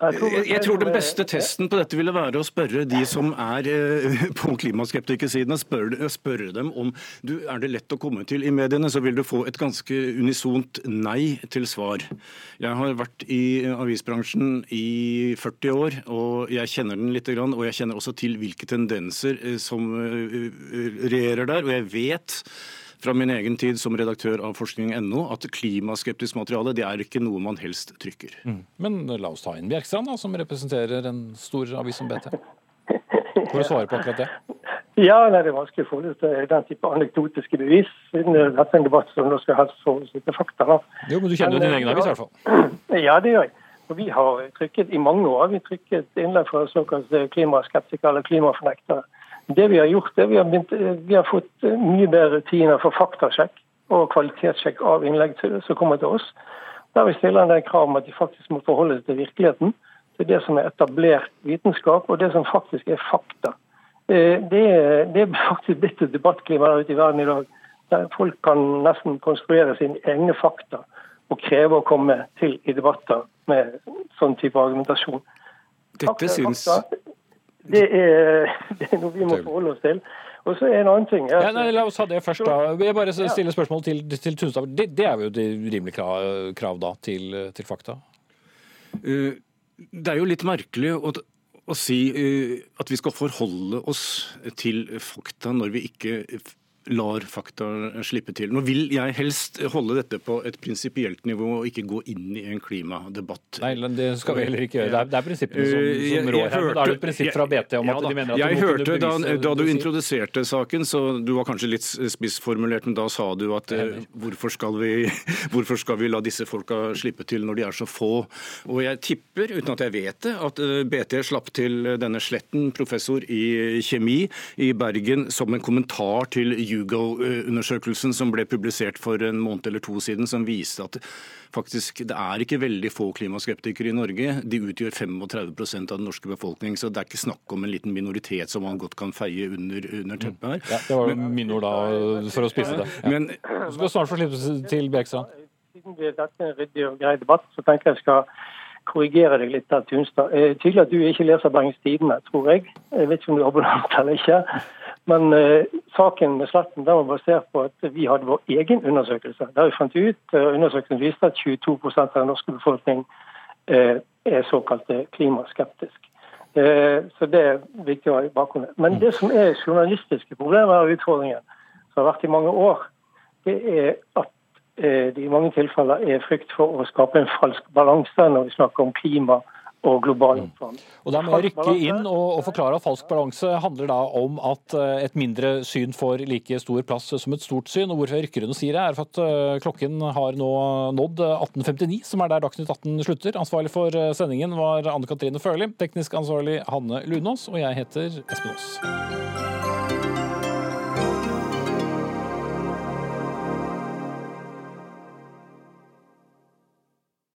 Jeg tror, den beste testen på dette ville være å spørre de som er eh, på klimaskeptikersiden, spørre, spør dem om du, er det lett å komme til i mediene, så vil du få et ganske unisont nei til svar. Jeg har vært i avisbransjen i 40 år, og jeg kjenner den litt, og jeg kjenner også til hvilke tendenser eh, som eh, regjerer der, og jeg vet fra min egen tid som redaktør av forskning.no at klimaskeptisk materiale det er ikke noe man helst trykker. Mm.
Men la oss ta inn Bjerkstrand, da, som representerer en stor avis som BT. For å svare på akkurat det.
Ja, nei, det er vanskelig å få ut den type anekdotiske bevis, siden dette er en debatt som nå skal helst forholde seg til fakta. Da.
Jo, men du kjenner jo din egen avis i hvert
fall? Ja, det gjør jeg. Og vi har trykket i mange år vi trykket innlegg fra såkalte klimaskeptikere eller klimafornektere. Det vi har gjort, er vi har, begynt, vi har fått eh, mye bedre rutiner for faktasjekk og kvalitetssjekk av innlegg som kommer til oss. Der vi stiller en del krav om at de faktisk må forholde seg til virkeligheten. Til det som er etablert vitenskap, og det som faktisk er fakta. Eh, det er, det er faktisk blitt et debattklima ute i verden i dag. Der folk kan nesten konstruere sine egne fakta og kreve å komme til i debatter med sånn type argumentasjon.
Dette syns...
Det er, det er, noe vi må forholde oss til. Og så er en annen ting
ja, nei, La oss ha det først. da. Jeg bare stille spørsmål til, til Tunstad. Det, det, er jo et rimelig krav, krav da, til, til fakta?
Uh, det er jo litt merkelig å, å si uh, at vi skal forholde oss til fakta når vi ikke lar fakta slippe til. Nå vil jeg helst holde dette på et prinsipielt nivå og ikke gå inn i en klimadebatt.
Nei, det skal vi heller ikke gjøre. Det er, det er prinsippene som, eh, som rår her. Da er det et prinsipp fra BT om at ja, de mener at
jeg hørte da, da du introduserte saken, så du var kanskje litt spissformulert, men da sa du at uh, hvorfor, skal vi, hvorfor skal vi la disse folka slippe til når de er så få? Og jeg tipper, uten at jeg vet det, at eh, BT slapp til denne Sletten, professor i kjemi i Bergen, som en kommentar til Hugo-undersøkelsen som ble publisert for en måned eller to siden, som viste at faktisk det er ikke veldig få klimaskeptikere i Norge. De utgjør 35% av den norske befolkning, så det er ikke snakk om en liten minoritet som man godt kan feie under, under teppet her.
Ja, det var jo mine ord da, for å spise det. Ja. Men, du skal snart få slippe til Bjerkstrand.
Siden dette er en ryddig og grei debatt, så tenker jeg skal korrigere deg litt Tunstad. Tydelig at du ikke leser Bergens Tidende, tror jeg. Jeg vet ikke om du er abonnent eller ikke. Men eh, saken med Sletten var basert på at vi hadde vår egen undersøkelse. Der vi fant ut, eh, Undersøkelsen viste at 22% av den norske befolkning eh, er såkalt klimaskeptisk. Eh, så det er viktig å ha i bakgrunnen. Men det som er journalistiske problemer og utfordringen, som har vært i mange år, det er at eh, det i mange tilfeller er frykt for å skape en falsk balanse når vi snakker om klima og global oppvarming.
Og Da må jeg rykke inn og, og forklare at falsk balanse handler da om at eh, et mindre syn får like stor plass som et stort syn. Og Hvorfor jeg rykker inn og sier det, er for at eh, klokken har nå nådd 18.59, som er der Dagsnytt 18 slutter. Ansvarlig for eh, sendingen var Anne Katrine Førli, teknisk ansvarlig Hanne Lunås, og jeg heter Espen Aas.